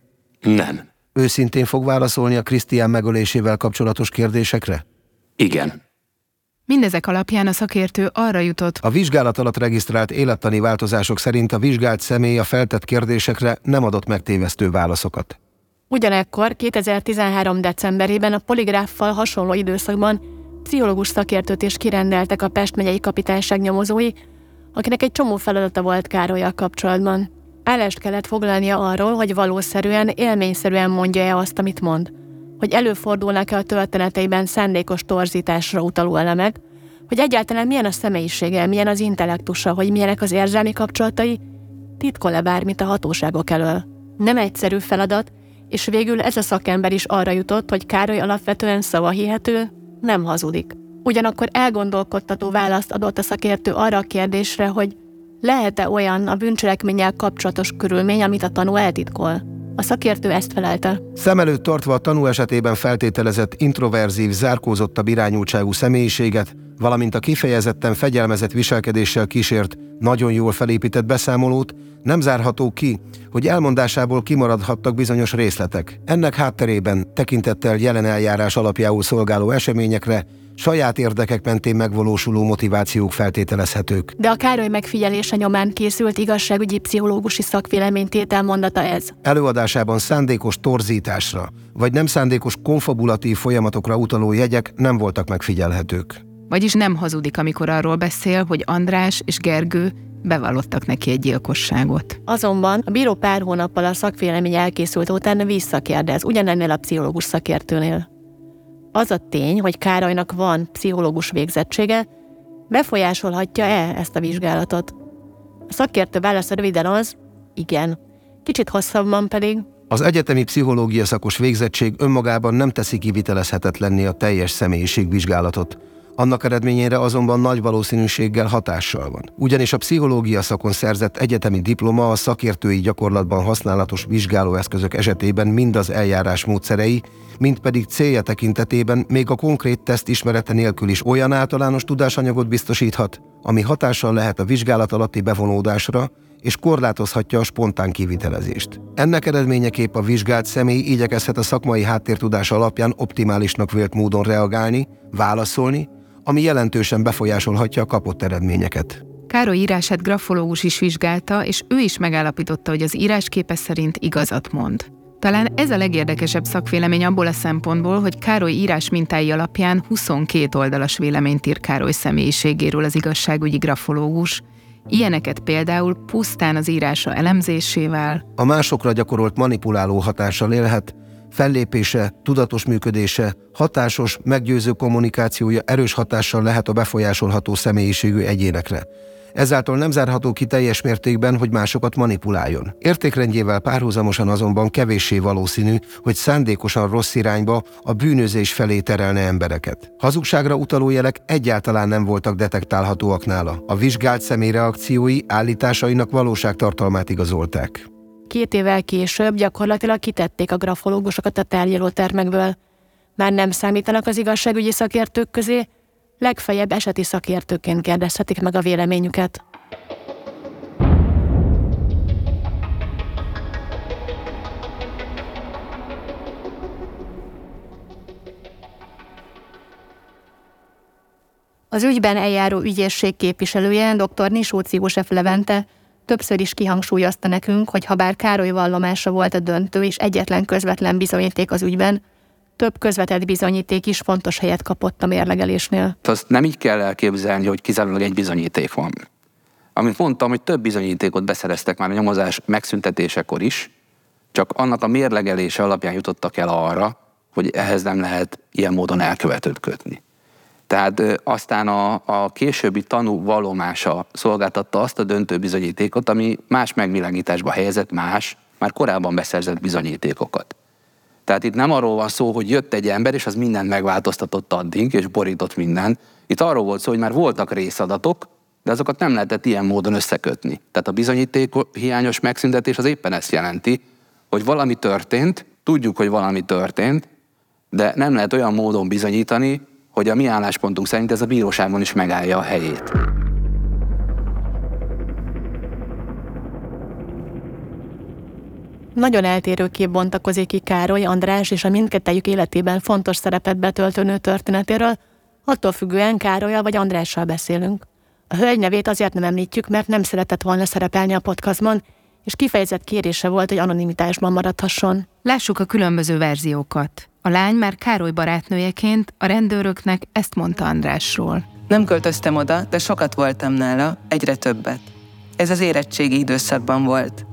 Nem. Őszintén fog válaszolni a Krisztián megölésével kapcsolatos kérdésekre? Igen. Mindezek alapján a szakértő arra jutott, A vizsgálat alatt regisztrált élettani változások szerint a vizsgált személy a feltett kérdésekre nem adott megtévesztő válaszokat. Ugyanekkor 2013. decemberében a poligráffal hasonló időszakban pszichológus szakértőt is kirendeltek a Pest megyei kapitányság nyomozói, akinek egy csomó feladata volt Károlyal kapcsolatban. Állást kellett foglalnia arról, hogy valószerűen, élményszerűen mondja-e azt, amit mond. Hogy előfordulnak-e a történeteiben szándékos torzításra utaló elemek, hogy egyáltalán milyen a személyisége, milyen az intellektusa, hogy milyenek az érzelmi kapcsolatai, titkol-e bármit a hatóságok elől. Nem egyszerű feladat, és végül ez a szakember is arra jutott, hogy Károly alapvetően szavahihető, nem hazudik. Ugyanakkor elgondolkodtató választ adott a szakértő arra a kérdésre, hogy lehet-e olyan a bűncselekménnyel kapcsolatos körülmény, amit a tanú eltitkol? A szakértő ezt felelte. Szem előtt tartva a tanú esetében feltételezett introverzív, zárkózottabb irányultságú személyiséget, valamint a kifejezetten fegyelmezett viselkedéssel kísért, nagyon jól felépített beszámolót, nem zárható ki, hogy elmondásából kimaradhattak bizonyos részletek. Ennek hátterében tekintettel jelen eljárás alapjául szolgáló eseményekre saját érdekek mentén megvalósuló motivációk feltételezhetők. De a Károly megfigyelése nyomán készült igazságügyi pszichológusi szakvéleménytétel mondata ez. Előadásában szándékos torzításra, vagy nem szándékos konfabulatív folyamatokra utaló jegyek nem voltak megfigyelhetők. Vagyis nem hazudik, amikor arról beszél, hogy András és Gergő bevallottak neki egy gyilkosságot. Azonban a bíró pár hónappal a szakvélemény elkészült után visszakérdez, ugyanennél a pszichológus szakértőnél. Az a tény, hogy Károlynak van pszichológus végzettsége, befolyásolhatja-e ezt a vizsgálatot? A szakértő válasza röviden az, igen. Kicsit hosszabban pedig, Az egyetemi pszichológia szakos végzettség önmagában nem teszi kivitelezhetetlenné a teljes személyiségvizsgálatot. Annak eredményére azonban nagy valószínűséggel hatással van. Ugyanis a pszichológia szakon szerzett egyetemi diploma a szakértői gyakorlatban használatos vizsgálóeszközök esetében mind az eljárás módszerei, mind pedig célja tekintetében még a konkrét teszt ismerete nélkül is olyan általános tudásanyagot biztosíthat, ami hatással lehet a vizsgálat alatti bevonódásra, és korlátozhatja a spontán kivitelezést. Ennek eredményeképp a vizsgált személy igyekezhet a szakmai háttértudás alapján optimálisnak vélt módon reagálni, válaszolni, ami jelentősen befolyásolhatja a kapott eredményeket. Károly írását grafológus is vizsgálta, és ő is megállapította, hogy az írásképe szerint igazat mond. Talán ez a legérdekesebb szakvélemény abból a szempontból, hogy Károly írás mintái alapján 22 oldalas véleményt ír Károly személyiségéről az igazságügyi grafológus, Ilyeneket például pusztán az írása elemzésével, A másokra gyakorolt manipuláló hatással élhet, fellépése, tudatos működése, hatásos, meggyőző kommunikációja erős hatással lehet a befolyásolható személyiségű egyénekre. Ezáltal nem zárható ki teljes mértékben, hogy másokat manipuláljon. Értékrendjével párhuzamosan azonban kevéssé valószínű, hogy szándékosan rossz irányba a bűnözés felé terelne embereket. Hazugságra utaló jelek egyáltalán nem voltak detektálhatóak nála. A vizsgált személy reakciói állításainak valóságtartalmát igazolták. Két évvel később gyakorlatilag kitették a grafológusokat a tárgyaló termekből. Már nem számítanak az igazságügyi szakértők közé, Legfeljebb eseti szakértőként kérdezhetik meg a véleményüket. Az ügyben eljáró ügyészség képviselője, dr. Nisóci József Levente többször is kihangsúlyozta nekünk, hogy ha bár Károly vallomása volt a döntő és egyetlen közvetlen bizonyíték az ügyben, több közvetett bizonyíték is fontos helyet kapott a mérlegelésnél. Azt nem így kell elképzelni, hogy kizárólag egy bizonyíték van. Amit mondtam, hogy több bizonyítékot beszereztek már a nyomozás megszüntetésekor is, csak annak a mérlegelése alapján jutottak el arra, hogy ehhez nem lehet ilyen módon elkövetőt kötni. Tehát aztán a, a későbbi tanú vallomása szolgáltatta azt a döntő bizonyítékot, ami más megvilágításba helyezett más, már korábban beszerzett bizonyítékokat. Tehát itt nem arról van szó, hogy jött egy ember, és az mindent megváltoztatott addig, és borított minden. Itt arról volt szó, hogy már voltak részadatok, de azokat nem lehetett ilyen módon összekötni. Tehát a bizonyíték hiányos megszüntetés az éppen ezt jelenti, hogy valami történt, tudjuk, hogy valami történt, de nem lehet olyan módon bizonyítani, hogy a mi álláspontunk szerint ez a bíróságon is megállja a helyét. Nagyon eltérő kép bontakozik ki Károly, András és a mindkettejük életében fontos szerepet betöltő nő történetéről, attól függően Károlyal vagy Andrással beszélünk. A hölgy nevét azért nem említjük, mert nem szeretett volna szerepelni a podcastban, és kifejezett kérése volt, hogy anonimitásban maradhasson. Lássuk a különböző verziókat. A lány már Károly barátnőjeként a rendőröknek ezt mondta Andrásról. Nem költöztem oda, de sokat voltam nála, egyre többet. Ez az érettségi időszakban volt.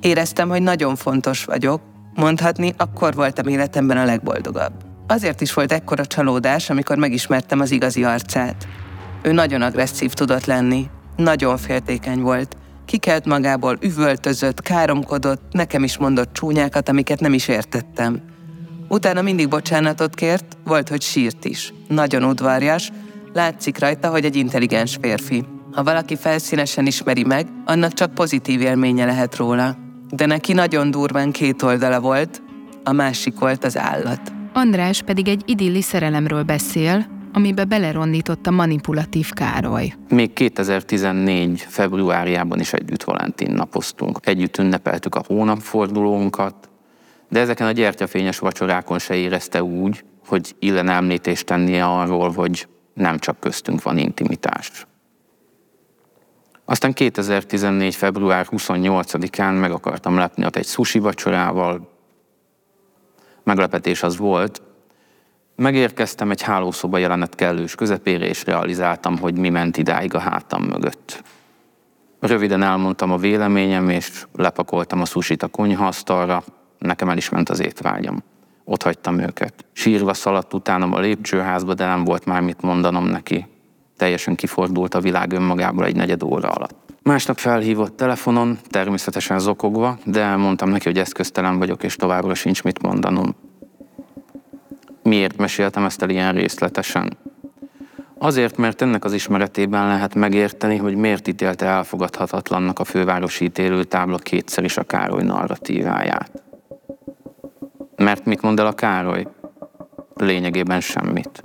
Éreztem, hogy nagyon fontos vagyok, mondhatni, akkor voltam életemben a legboldogabb. Azért is volt ekkora csalódás, amikor megismertem az igazi arcát. Ő nagyon agresszív tudott lenni, nagyon féltékeny volt, kikelt magából, üvöltözött, káromkodott, nekem is mondott csúnyákat, amiket nem is értettem. Utána mindig bocsánatot kért, volt, hogy sírt is. Nagyon udvarjas, látszik rajta, hogy egy intelligens férfi. Ha valaki felszínesen ismeri meg, annak csak pozitív élménye lehet róla. De neki nagyon durván két oldala volt, a másik volt az állat. András pedig egy idilli szerelemről beszél, amibe belerondított a manipulatív Károly. Még 2014. februárjában is együtt Valentin napoztunk. Együtt ünnepeltük a hónapfordulónkat, de ezeken a gyertyafényes vacsorákon se érezte úgy, hogy illen említést tennie arról, hogy nem csak köztünk van intimitás. Aztán 2014. február 28-án meg akartam lepni ott egy sushi vacsorával. Meglepetés az volt. Megérkeztem egy hálószoba jelenet kellős közepére, és realizáltam, hogy mi ment idáig a hátam mögött. Röviden elmondtam a véleményem, és lepakoltam a susit a konyhaasztalra, nekem el is ment az étvágyam. Ott hagytam őket. Sírva szaladt utánam a lépcsőházba, de nem volt már mit mondanom neki. Teljesen kifordult a világ önmagából egy negyed óra alatt. Másnap felhívott telefonon, természetesen zokogva, de elmondtam neki, hogy eszköztelen vagyok, és továbbra sincs mit mondanom. Miért meséltem ezt el ilyen részletesen? Azért, mert ennek az ismeretében lehet megérteni, hogy miért ítélte elfogadhatatlannak a fővárosi ítélőtábla kétszer is a Károly narratíváját. Mert mit mond el a Károly? Lényegében semmit.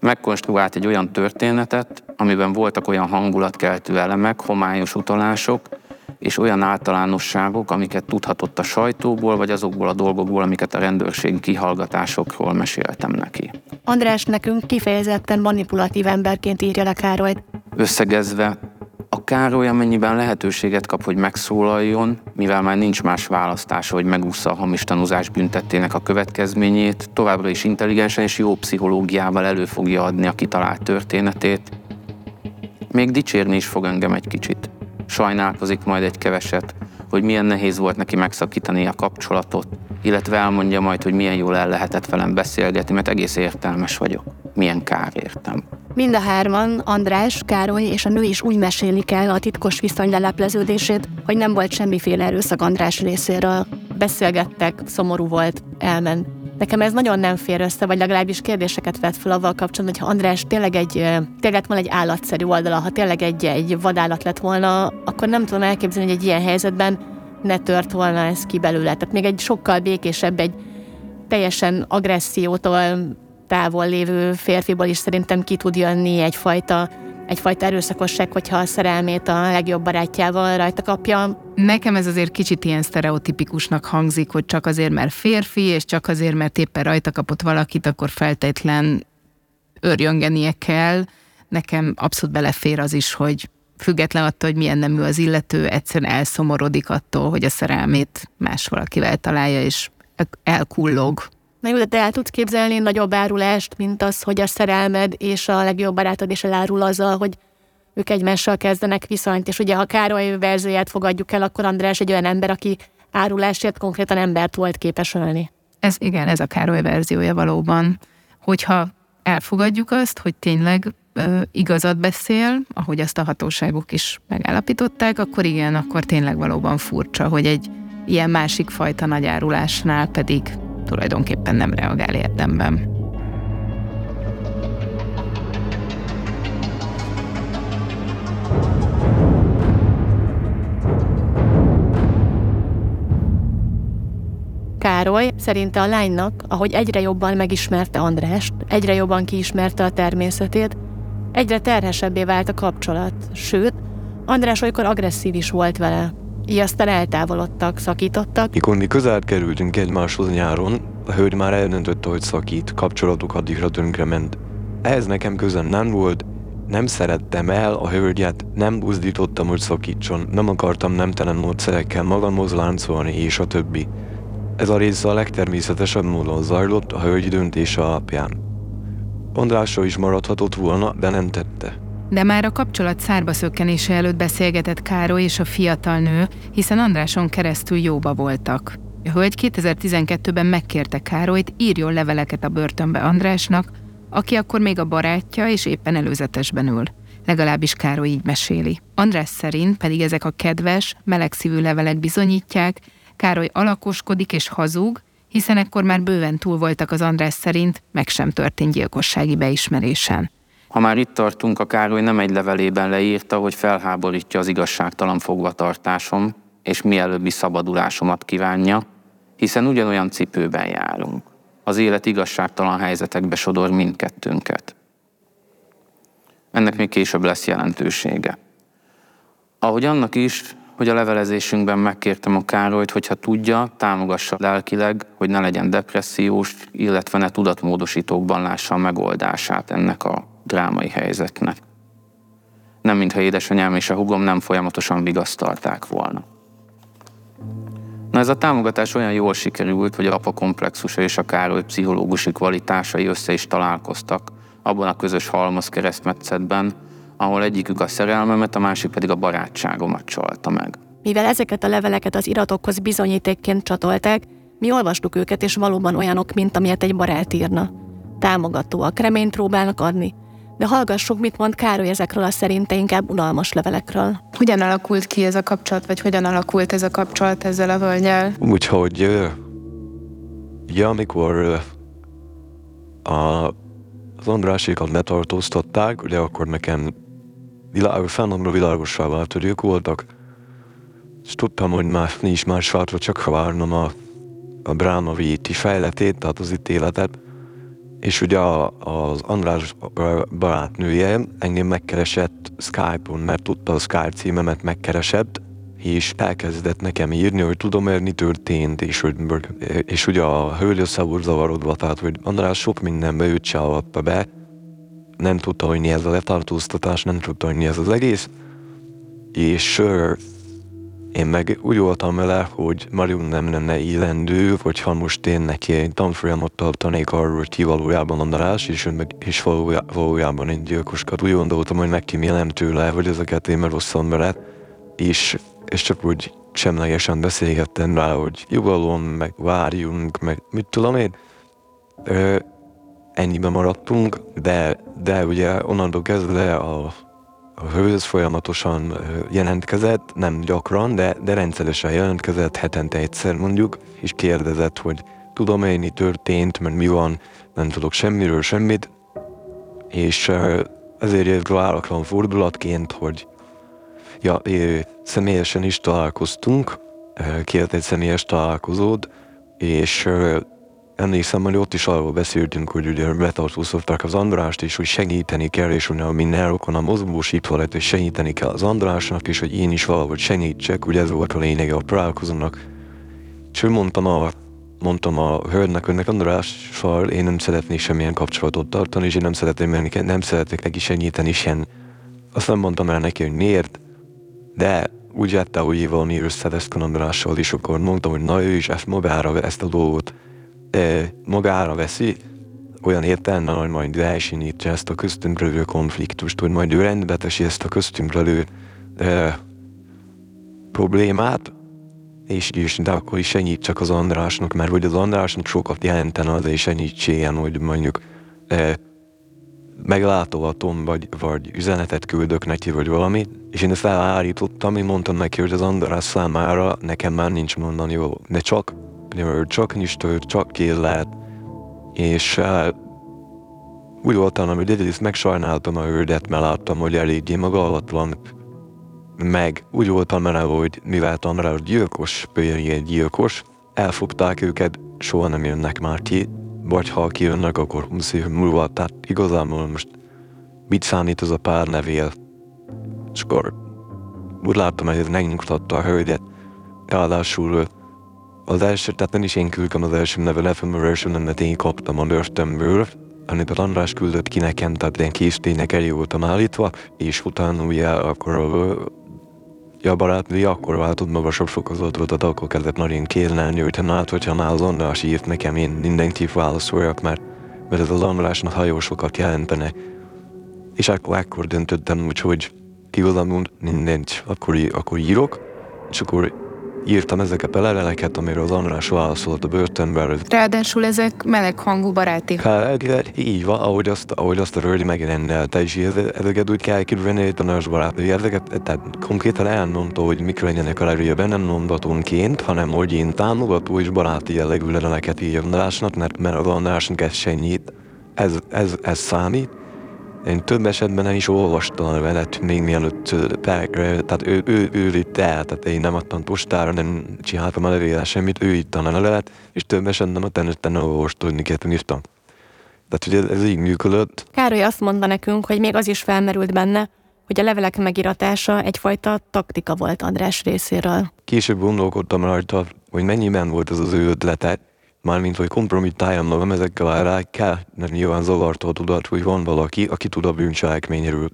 Megkonstruált egy olyan történetet, amiben voltak olyan hangulatkeltő elemek, homályos utalások, és olyan általánosságok, amiket tudhatott a sajtóból, vagy azokból a dolgokból, amiket a rendőrségi kihallgatásokról meséltem neki. András nekünk kifejezetten manipulatív emberként írja le Károlyt. Összegezve, a Károly amennyiben lehetőséget kap, hogy megszólaljon, mivel már nincs más választása, hogy megúszza a hamis tanúzás büntettének a következményét, továbbra is intelligensen és jó pszichológiával elő fogja adni a kitalált történetét. Még dicsérni is fog engem egy kicsit. Sajnálkozik majd egy keveset, hogy milyen nehéz volt neki megszakítani a kapcsolatot, illetve elmondja majd, hogy milyen jól el lehetett velem beszélgetni, mert egész értelmes vagyok. Milyen kár értem. Mind a hárman, András, Károly és a nő is úgy mesélik el a titkos viszony lelepleződését, hogy nem volt semmiféle erőszak András részéről. Beszélgettek, szomorú volt, elment. Nekem ez nagyon nem fér össze, vagy legalábbis kérdéseket vett fel avval kapcsolatban, hogy ha András tényleg egy, tényleg van egy állatszerű oldala, ha tényleg egy, egy vadállat lett volna, akkor nem tudom elképzelni, hogy egy ilyen helyzetben ne tört volna ez ki belőle. Tehát még egy sokkal békésebb, egy teljesen agressziótól távol lévő férfiból is szerintem ki tud jönni egyfajta egyfajta erőszakosság, hogyha a szerelmét a legjobb barátjával rajta kapja. Nekem ez azért kicsit ilyen sztereotipikusnak hangzik, hogy csak azért, mert férfi, és csak azért, mert éppen rajta kapott valakit, akkor feltétlen örjöngenie kell. Nekem abszolút belefér az is, hogy független attól, hogy milyen nemű az illető, egyszerűen elszomorodik attól, hogy a szerelmét más valakivel találja, és elkullog. Na jó, de te el tudsz képzelni nagyobb árulást, mint az, hogy a szerelmed és a legjobb barátod is elárul azzal, hogy ők egymással kezdenek viszonyt, és ugye ha Károly verzióját fogadjuk el, akkor András egy olyan ember, aki árulásért konkrétan embert volt képes ölni. Ez igen, ez a Károly verziója valóban. Hogyha elfogadjuk azt, hogy tényleg ö, igazat beszél, ahogy azt a hatóságok is megállapították, akkor igen, akkor tényleg valóban furcsa, hogy egy ilyen másik fajta nagy árulásnál pedig tulajdonképpen nem reagál érdemben. Károly szerinte a lánynak, ahogy egyre jobban megismerte Andrást, egyre jobban kiismerte a természetét, egyre terhesebbé vált a kapcsolat, sőt, András olykor agresszív is volt vele. Így aztán eltávolodtak, szakítottak. Mikor mi közel kerültünk egymáshoz nyáron, a hölgy már eldöntötte, hogy szakít, kapcsolatuk addigra ment. Ehhez nekem közön nem volt, nem szerettem el a hölgyet, nem buzdítottam, hogy szakítson, nem akartam nemtelen módszerekkel magamhoz láncolni, és a többi. Ez a része a legtermészetesebb módon zajlott a hölgy döntése alapján. Andrásra is maradhatott volna, de nem tette. De már a kapcsolat szárba szökkenése előtt beszélgetett Károly és a fiatal nő, hiszen Andráson keresztül jóba voltak. A hölgy 2012-ben megkérte Károlyt, írjon leveleket a börtönbe Andrásnak, aki akkor még a barátja és éppen előzetesben ül. Legalábbis Károly így meséli. András szerint pedig ezek a kedves, melegszívű levelek bizonyítják, Károly alakoskodik és hazug, hiszen ekkor már bőven túl voltak az András szerint, meg sem történt gyilkossági beismerésen. Ha már itt tartunk, a Károly nem egy levelében leírta, hogy felháborítja az igazságtalan fogvatartásom, és mielőbbi szabadulásomat kívánja, hiszen ugyanolyan cipőben járunk. Az élet igazságtalan helyzetekbe sodor mindkettőnket. Ennek még később lesz jelentősége. Ahogy annak is, hogy a levelezésünkben megkértem a Károlyt, hogyha tudja, támogassa lelkileg, hogy ne legyen depressziós, illetve ne tudatmódosítókban lássa a megoldását ennek a drámai helyzetnek. Nem mintha édesanyám és a hugom nem folyamatosan vigasztalták volna. Na ez a támogatás olyan jól sikerült, hogy apa komplexusa és a Károly pszichológusi kvalitásai össze is találkoztak abban a közös halmaz keresztmetszetben, ahol egyikük a szerelmemet, a másik pedig a barátságomat csalta meg. Mivel ezeket a leveleket az iratokhoz bizonyítékként csatolták, mi olvastuk őket, és valóban olyanok, mint amilyet egy barát írna. Támogatóak, reményt próbálnak adni, de hallgassuk, mit mond Károly ezekről a szerinte inkább unalmas levelekről. Hogyan alakult ki ez a kapcsolat, vagy hogyan alakult ez a kapcsolat ezzel a völgyel? Úgyhogy, ja, amikor a, az Andrásékat letartóztatták, ugye akkor nekem világ, fennomra világosá vált, hogy ők voltak, és tudtam, hogy már nincs más váltva, csak várnom a, a Bránovi fejletét, tehát az ítéletet, és ugye az András barátnője engem megkeresett Skype-on, mert tudta a Skype címemet megkeresett, és elkezdett nekem írni, hogy tudom, mert mi történt, és, hogy, és ugye a hölgy össze volt zavarodva, tehát hogy András sok mindenbe őt se be, nem tudta, hogy mi ez a letartóztatás, nem tudta, hogy mi ez az egész, és én meg úgy voltam vele, hogy Mariun nem lenne élendő, hogyha most én neki egy tanfolyamot tartanék arról, hogy ki valójában András, és, meg, és valójában egy gyilkoskat. Úgy gondoltam, hogy megkímélem tőle, hogy ezeket én megosszam vele, és, és csak úgy semlegesen beszélgettem rá, hogy nyugalom, meg várjunk, meg mit tudom én. Ö, ennyiben maradtunk, de, de ugye onnantól kezdve a hőz folyamatosan jelentkezett, nem gyakran, de, de rendszeresen jelentkezett, hetente egyszer mondjuk, és kérdezett, hogy tudom én, mi történt, mert mi van, nem tudok semmiről semmit, és ezért jött váratlan fordulatként, hogy ja, személyesen is találkoztunk, kért egy személyes találkozót, és emlékszem, hogy ott is arról beszéltünk, hogy ugye betartóztatták az Andrást, és hogy segíteni kell, és hogy a rokon a mozgósítva lett, hogy segíteni kell az Andrásnak, és hogy én is valahogy segítsek, ugye ez volt a lényege a találkozónak. És ő mondtam a, mondtam a hölgynek, hogy Andrással én nem szeretnék semmilyen kapcsolatot tartani, és én nem szeretném, nem szeretnék neki segíteni sem. Azt nem mondtam el neki, hogy miért, de úgy járta, hogy valami összevesz Andrással, és akkor mondtam, hogy na ő is ezt magára, ezt a dolgot magára veszi, olyan értelemben, hogy majd elsinítja ezt a köztünk levő konfliktust, hogy majd ő rendbe ezt a köztünk levő problémát, és, és de akkor is segítsak az Andrásnak, mert hogy az Andrásnak sokat jelentene az is segítségen, hogy mondjuk e, meglátogatom, vagy, vagy üzenetet küldök neki, vagy valami, és én ezt elállítottam, én mondtam neki, hogy az András számára nekem már nincs mondani jó, de csak, csak nyistő, csak kéz lehet, és uh, úgy voltam, hogy egyrészt megsajnáltam a hölgyet, mert láttam, hogy eléggé van, meg úgy voltam vele, hogy mivel András gyilkos, egy gyilkos, elfogták őket, soha nem jönnek már ki, vagy ha kijönnek, akkor 20 év múlva, tehát igazából most mit számít az a pár nevél? És akkor úgy láttam, hogy ez megnyugtatta a hölgyet. Ráadásul az első, tehát nem is én küldtem az első levelet, az első nevet én kaptam a börtönből, amit az András küldött ki nekem, tehát ilyen késztények elé voltam állítva, és utána ugye akkor ja, barátnője akkor váltott maga sok fokozatot, tehát akkor kezdett nagyon kérlelni, hogy hát, hogyha már az András írt nekem, én mindenképp válaszoljak, mert, mert ez az Andrásnak nagyon sokat jelentene. És akkor, akkor döntöttem úgy, hogy igazából mindent, akkor, akkor írok, és akkor írtam ezeket a leveleket, amiről az András válaszolt a börtönben. Ráadásul ezek meleghangú baráti. Hát, hát, így van, ahogy azt, ahogy azt a Röldi megrendelte, és ez- ezeket úgy kell hogy tanács barátnője. Ezeket, tehát konkrétan elmondta, hogy mik legyenek a levél, nem mondatonként, hanem hogy én támogató és baráti jellegű leveleket írjam Andrásnak, mert, mert az Andrásnak ez senyít. Ez, ez, ez számít. Én több esetben el is olvastam a levelet, még mielőtt ö, perekre, tehát ő, ő, ő vitte el, tehát én nem adtam postára, nem csináltam a levélre semmit, ő itt a levelet, és több esetben a tenőtten olvastam, hogy miket írtam. Tehát ugye ez így működött, Károly azt mondta nekünk, hogy még az is felmerült benne, hogy a levelek megíratása egyfajta taktika volt András részéről. Később gondolkodtam rajta, hogy mennyiben volt ez az ő ötlete, mármint, hogy kompromittáljam magam ezekkel a rákkel, mert nyilván zavarta a tudat, hogy van valaki, aki tud a bűncselekményről.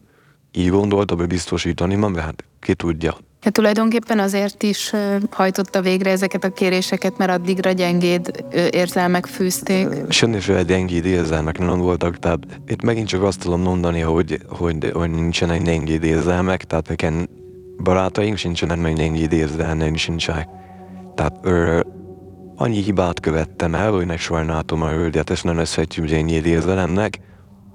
Így gondoltam, hogy biztosítani, mert hát ki tudja. Hát tulajdonképpen azért is hajtotta végre ezeket a kéréseket, mert addigra gyengéd érzelmek fűzték. Semmiféle gyengéd érzelmek nem voltak, tehát itt megint csak azt tudom mondani, hogy, hogy, hogy nincsenek gyengéd érzelmek, tehát nekem barátaink sincsenek, meg gyengéd érzelmeim sincsenek. Tehát annyi hibát követtem el, hogy megsajnáltam a hölgyet, ezt nem összehetjük gyengéd érzelemnek.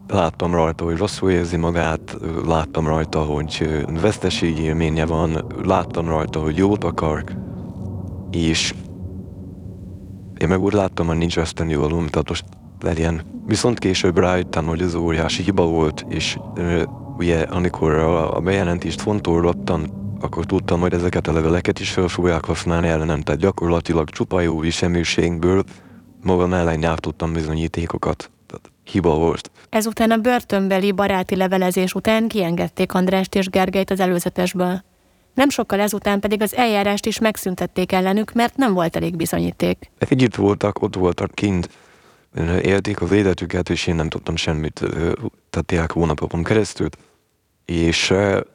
Láttam rajta, hogy rosszul érzi magát, láttam rajta, hogy ö, veszteségélménye van, láttam rajta, hogy jót akar, és én meg úgy láttam, hogy nincs ösztönű valóm, tehát most legyen. Viszont később rájöttem, hogy ez óriási hiba volt, és ugye amikor a, a bejelentést fontolgattam, akkor tudtam, hogy ezeket a leveleket is fel fogják használni ellenem, tehát gyakorlatilag csupa jó viselműségből magam ellen gyártottam bizonyítékokat. Tehát hiba volt. Ezután a börtönbeli baráti levelezés után kiengedték Andrást és Gergelyt az előzetesből. Nem sokkal ezután pedig az eljárást is megszüntették ellenük, mert nem volt elég bizonyíték. Együtt voltak, ott voltak kint, élték az életüket, és én nem tudtam semmit, tehát hónapokon keresztül. És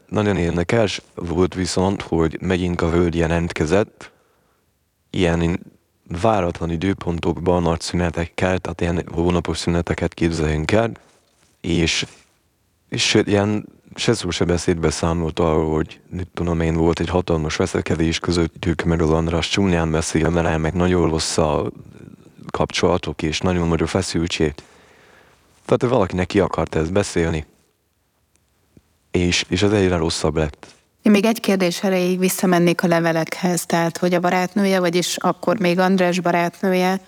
nagyon érdekes volt viszont, hogy megint a hölgy jelentkezett, ilyen váratlan időpontokban, nagy szünetekkel, tehát ilyen hónapos szüneteket képzeljünk el, és, és ilyen se szó se beszédbe számolt arról, hogy mit tudom én, volt egy hatalmas veszekedés közöttük, meg az András csúnyán beszél, mert meg nagyon rossz a kapcsolatok, és nagyon nagy a feszültség. Tehát hogy valakinek ki akart ezt beszélni, és, és ez egyre rosszabb lett. Én még egy kérdés erejéig visszamennék a levelekhez, tehát hogy a barátnője, vagyis akkor még András barátnője,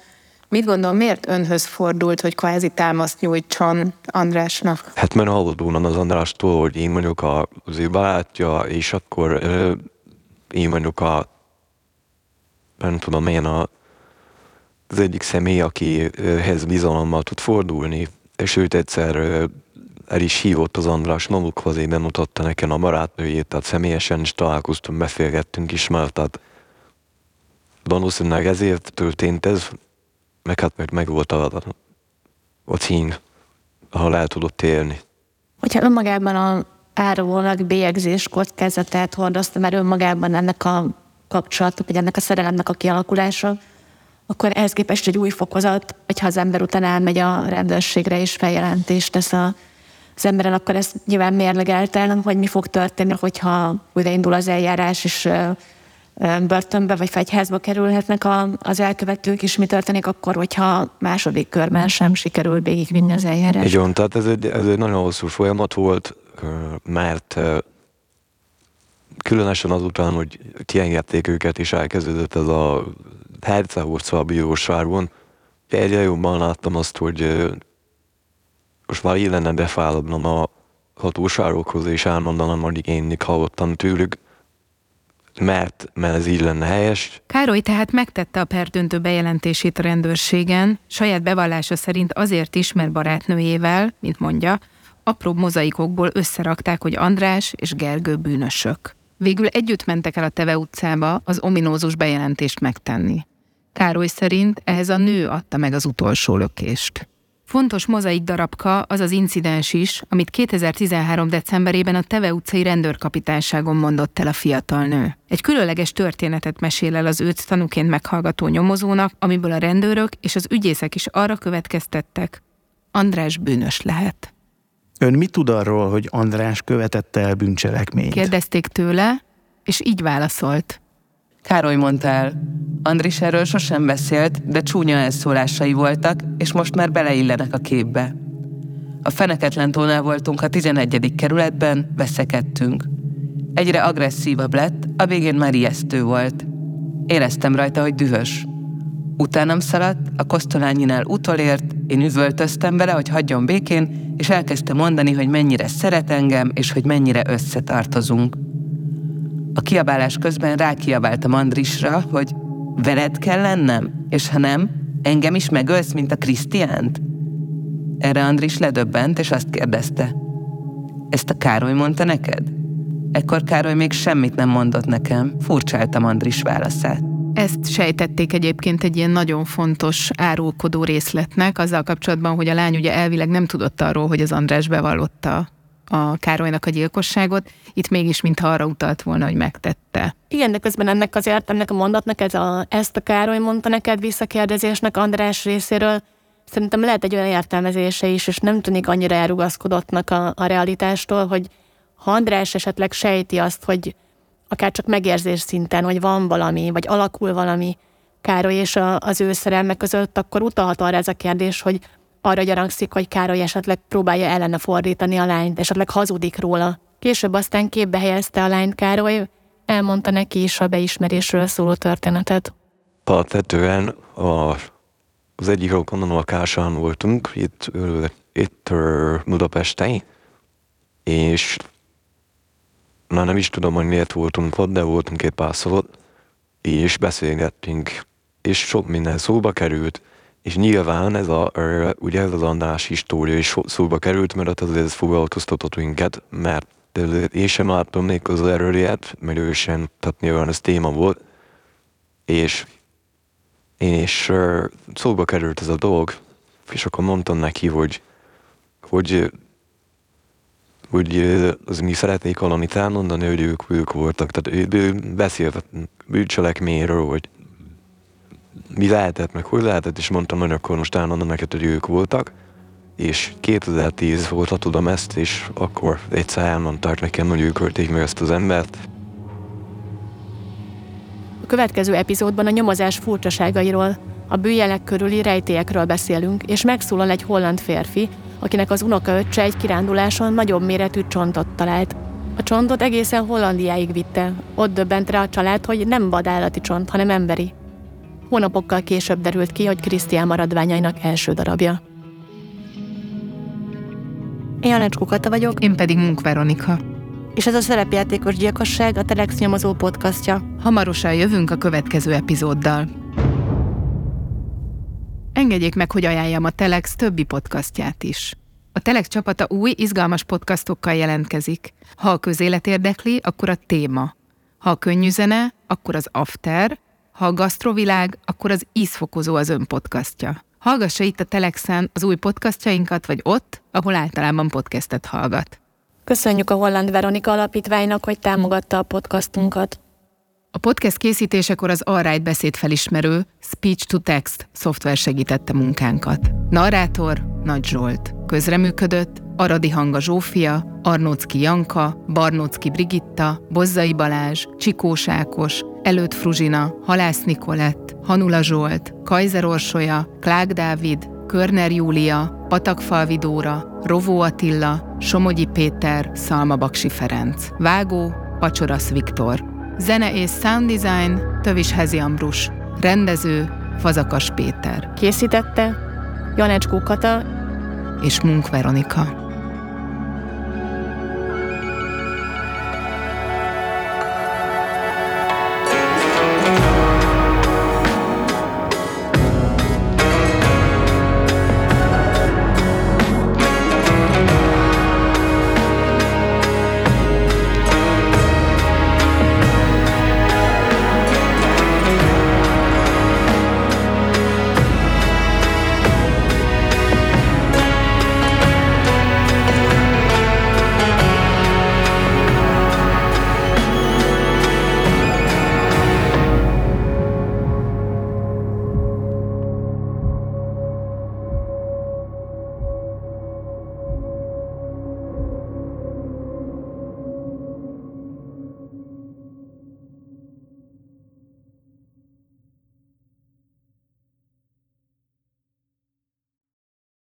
mit gondol, miért önhöz fordult, hogy kvázi támaszt nyújtson Andrásnak? Hát mert hallott volna az Andrástól, hogy én vagyok a, az ő barátja, és akkor ö, én vagyok a, nem tudom én, a az egyik személy, akihez bizalommal tud fordulni, és őt egyszer el is hívott az András magukhoz, én bemutatta nekem a barátnőjét, tehát személyesen is találkoztunk, beszélgettünk is már, tehát valószínűleg ezért történt ez, meg hát meg, meg volt a, a cím, ahol el tudott élni. Hogyha önmagában a árulónak bélyegzés kockázatát hordozta, mert önmagában ennek a kapcsolatok, vagy ennek a szerelemnek a kialakulása, akkor ehhez képest egy új fokozat, hogyha az ember után elmegy a rendőrségre és feljelentést tesz a, az emberen, akkor ezt nyilván mérlegelten, hogy mi fog történni, hogyha újraindul az eljárás, és börtönbe vagy fegyházba kerülhetnek a, az elkövetők, és mi történik akkor, hogyha második körben sem sikerül végigvinni az eljárás. Így van, tehát ez egy, ez egy nagyon hosszú folyamat volt, mert különösen azután, hogy kiengedték őket, és elkezdődött ez a hercehurca a bíróságon, egyre jobban láttam azt, hogy most már illene befáradnom a hatóságokhoz, és elmondanom, hogy én hallottam tőlük, mert, mert ez így lenne helyes. Károly tehát megtette a perdöntő bejelentését a rendőrségen, saját bevallása szerint azért is, mert barátnőjével, mint mondja, apró mozaikokból összerakták, hogy András és Gergő bűnösök. Végül együtt mentek el a Teve utcába az ominózus bejelentést megtenni. Károly szerint ehhez a nő adta meg az utolsó lökést. Fontos mozaik darabka az az incidens is, amit 2013. decemberében a Teve utcai rendőrkapitányságon mondott el a fiatal nő. Egy különleges történetet mesél el az őt tanúként meghallgató nyomozónak, amiből a rendőrök és az ügyészek is arra következtettek, András bűnös lehet. Ön mit tud arról, hogy András követette el bűncselekményt? Kérdezték tőle, és így válaszolt. Károly mondta el, Andris erről sosem beszélt, de csúnya elszólásai voltak, és most már beleillenek a képbe. A Feneketlen tónál voltunk a 11. kerületben, veszekedtünk. Egyre agresszívabb lett, a végén már ijesztő volt. Éreztem rajta, hogy dühös. Utánam szaladt, a kosztolányinál utolért, én üvöltöztem vele, hogy hagyjon békén, és elkezdte mondani, hogy mennyire szeret engem, és hogy mennyire összetartozunk. A kiabálás közben rákiabáltam Andrisra, hogy veled kell lennem, és ha nem, engem is megölsz, mint a Krisztiánt? Erre Andris ledöbbent, és azt kérdezte. Ezt a Károly mondta neked? Ekkor Károly még semmit nem mondott nekem, furcsáltam Andris válaszát. Ezt sejtették egyébként egy ilyen nagyon fontos árulkodó részletnek, azzal kapcsolatban, hogy a lány ugye elvileg nem tudott arról, hogy az András bevallotta a Károlynak a gyilkosságot, itt mégis mintha arra utalt volna, hogy megtette. Igen, de közben ennek azért, ennek a mondatnak, ez a, ezt a Károly mondta neked visszakérdezésnek András részéről, szerintem lehet egy olyan értelmezése is, és nem tűnik annyira elrugaszkodottnak a, a realitástól, hogy ha András esetleg sejti azt, hogy akár csak megérzés szinten, hogy van valami, vagy alakul valami Károly és a, az ő szerelme között, akkor utalhat arra ez a kérdés, hogy arra gyanakszik, hogy Károly esetleg próbálja ellene fordítani a lányt, esetleg hazudik róla. Később aztán képbe helyezte a lányt Károly, elmondta neki is a beismerésről szóló történetet. Alapvetően a, az egyik rokonon a Kásán voltunk, itt, itt Budapesten, és már nem is tudom, hogy miért voltunk ott, de voltunk két párszor és beszélgettünk, és sok minden szóba került, és nyilván ez a, ugye ez az András história is szóba került, mert azért ez foglalkoztatott minket, mert én sem láttam még az erőriát, mert ő sem, tehát nyilván ez téma volt, és én is szóba került ez a dolog, és akkor mondtam neki, hogy, hogy hogy az mi szeretnék valamit elmondani, hogy ők, ők voltak. Tehát ő, ő beszélt bűncselekményről, hogy mi lehetett, meg hogy lehetett, és mondtam, hogy akkor most elmondom neked, hogy ők voltak, és 2010 volt, ha tudom ezt, és akkor egyszer elmondták nekem, hogy ők ölték meg ezt az embert. A következő epizódban a nyomozás furcsaságairól, a bűjelek körüli rejtélyekről beszélünk, és megszólal egy holland férfi, akinek az unokaöccse egy kiránduláson nagyobb méretű csontot talált. A csontot egészen Hollandiáig vitte. Ott döbbent rá a család, hogy nem vadállati csont, hanem emberi. Hónapokkal később derült ki, hogy Krisztián maradványainak első darabja. Én Janecskó Kata vagyok. Én pedig Munk Veronika. És ez a szerepjátékos gyilkosság a Telex nyomozó podcastja. Hamarosan jövünk a következő epizóddal. engedjék meg, hogy ajánljam a Telex többi podcastját is. A Telex csapata új, izgalmas podcastokkal jelentkezik. Ha a közélet érdekli, akkor a téma. Ha a könnyű zene, akkor az After, ha a gasztrovilág, akkor az ízfokozó az ön podcastja. Hallgassa itt a Telexen az új podcastjainkat, vagy ott, ahol általában podcastet hallgat. Köszönjük a Holland Veronika Alapítványnak, hogy támogatta a podcastunkat. A podcast készítésekor az Alright beszédfelismerő Speech to Text szoftver segítette munkánkat. Narrátor Nagy Zsolt. Közreműködött Aradi Hanga Zsófia, Arnócki Janka, Barnócki Brigitta, Bozzai Balázs, Csikós Ákos, Előtt Fruzsina, Halász Nikolett, Hanula Zsolt, Kajzer Orsolya, Klák Dávid, Körner Júlia, Patakfalvi Dóra, Rovó Attila, Somogyi Péter, Szalma Baksi Ferenc. Vágó, Pacsorasz Viktor. Zene és sound design, Tövis Hezi Ambrus. Rendező, Fazakas Péter. Készítette Janecskó Kata és Munk Veronika.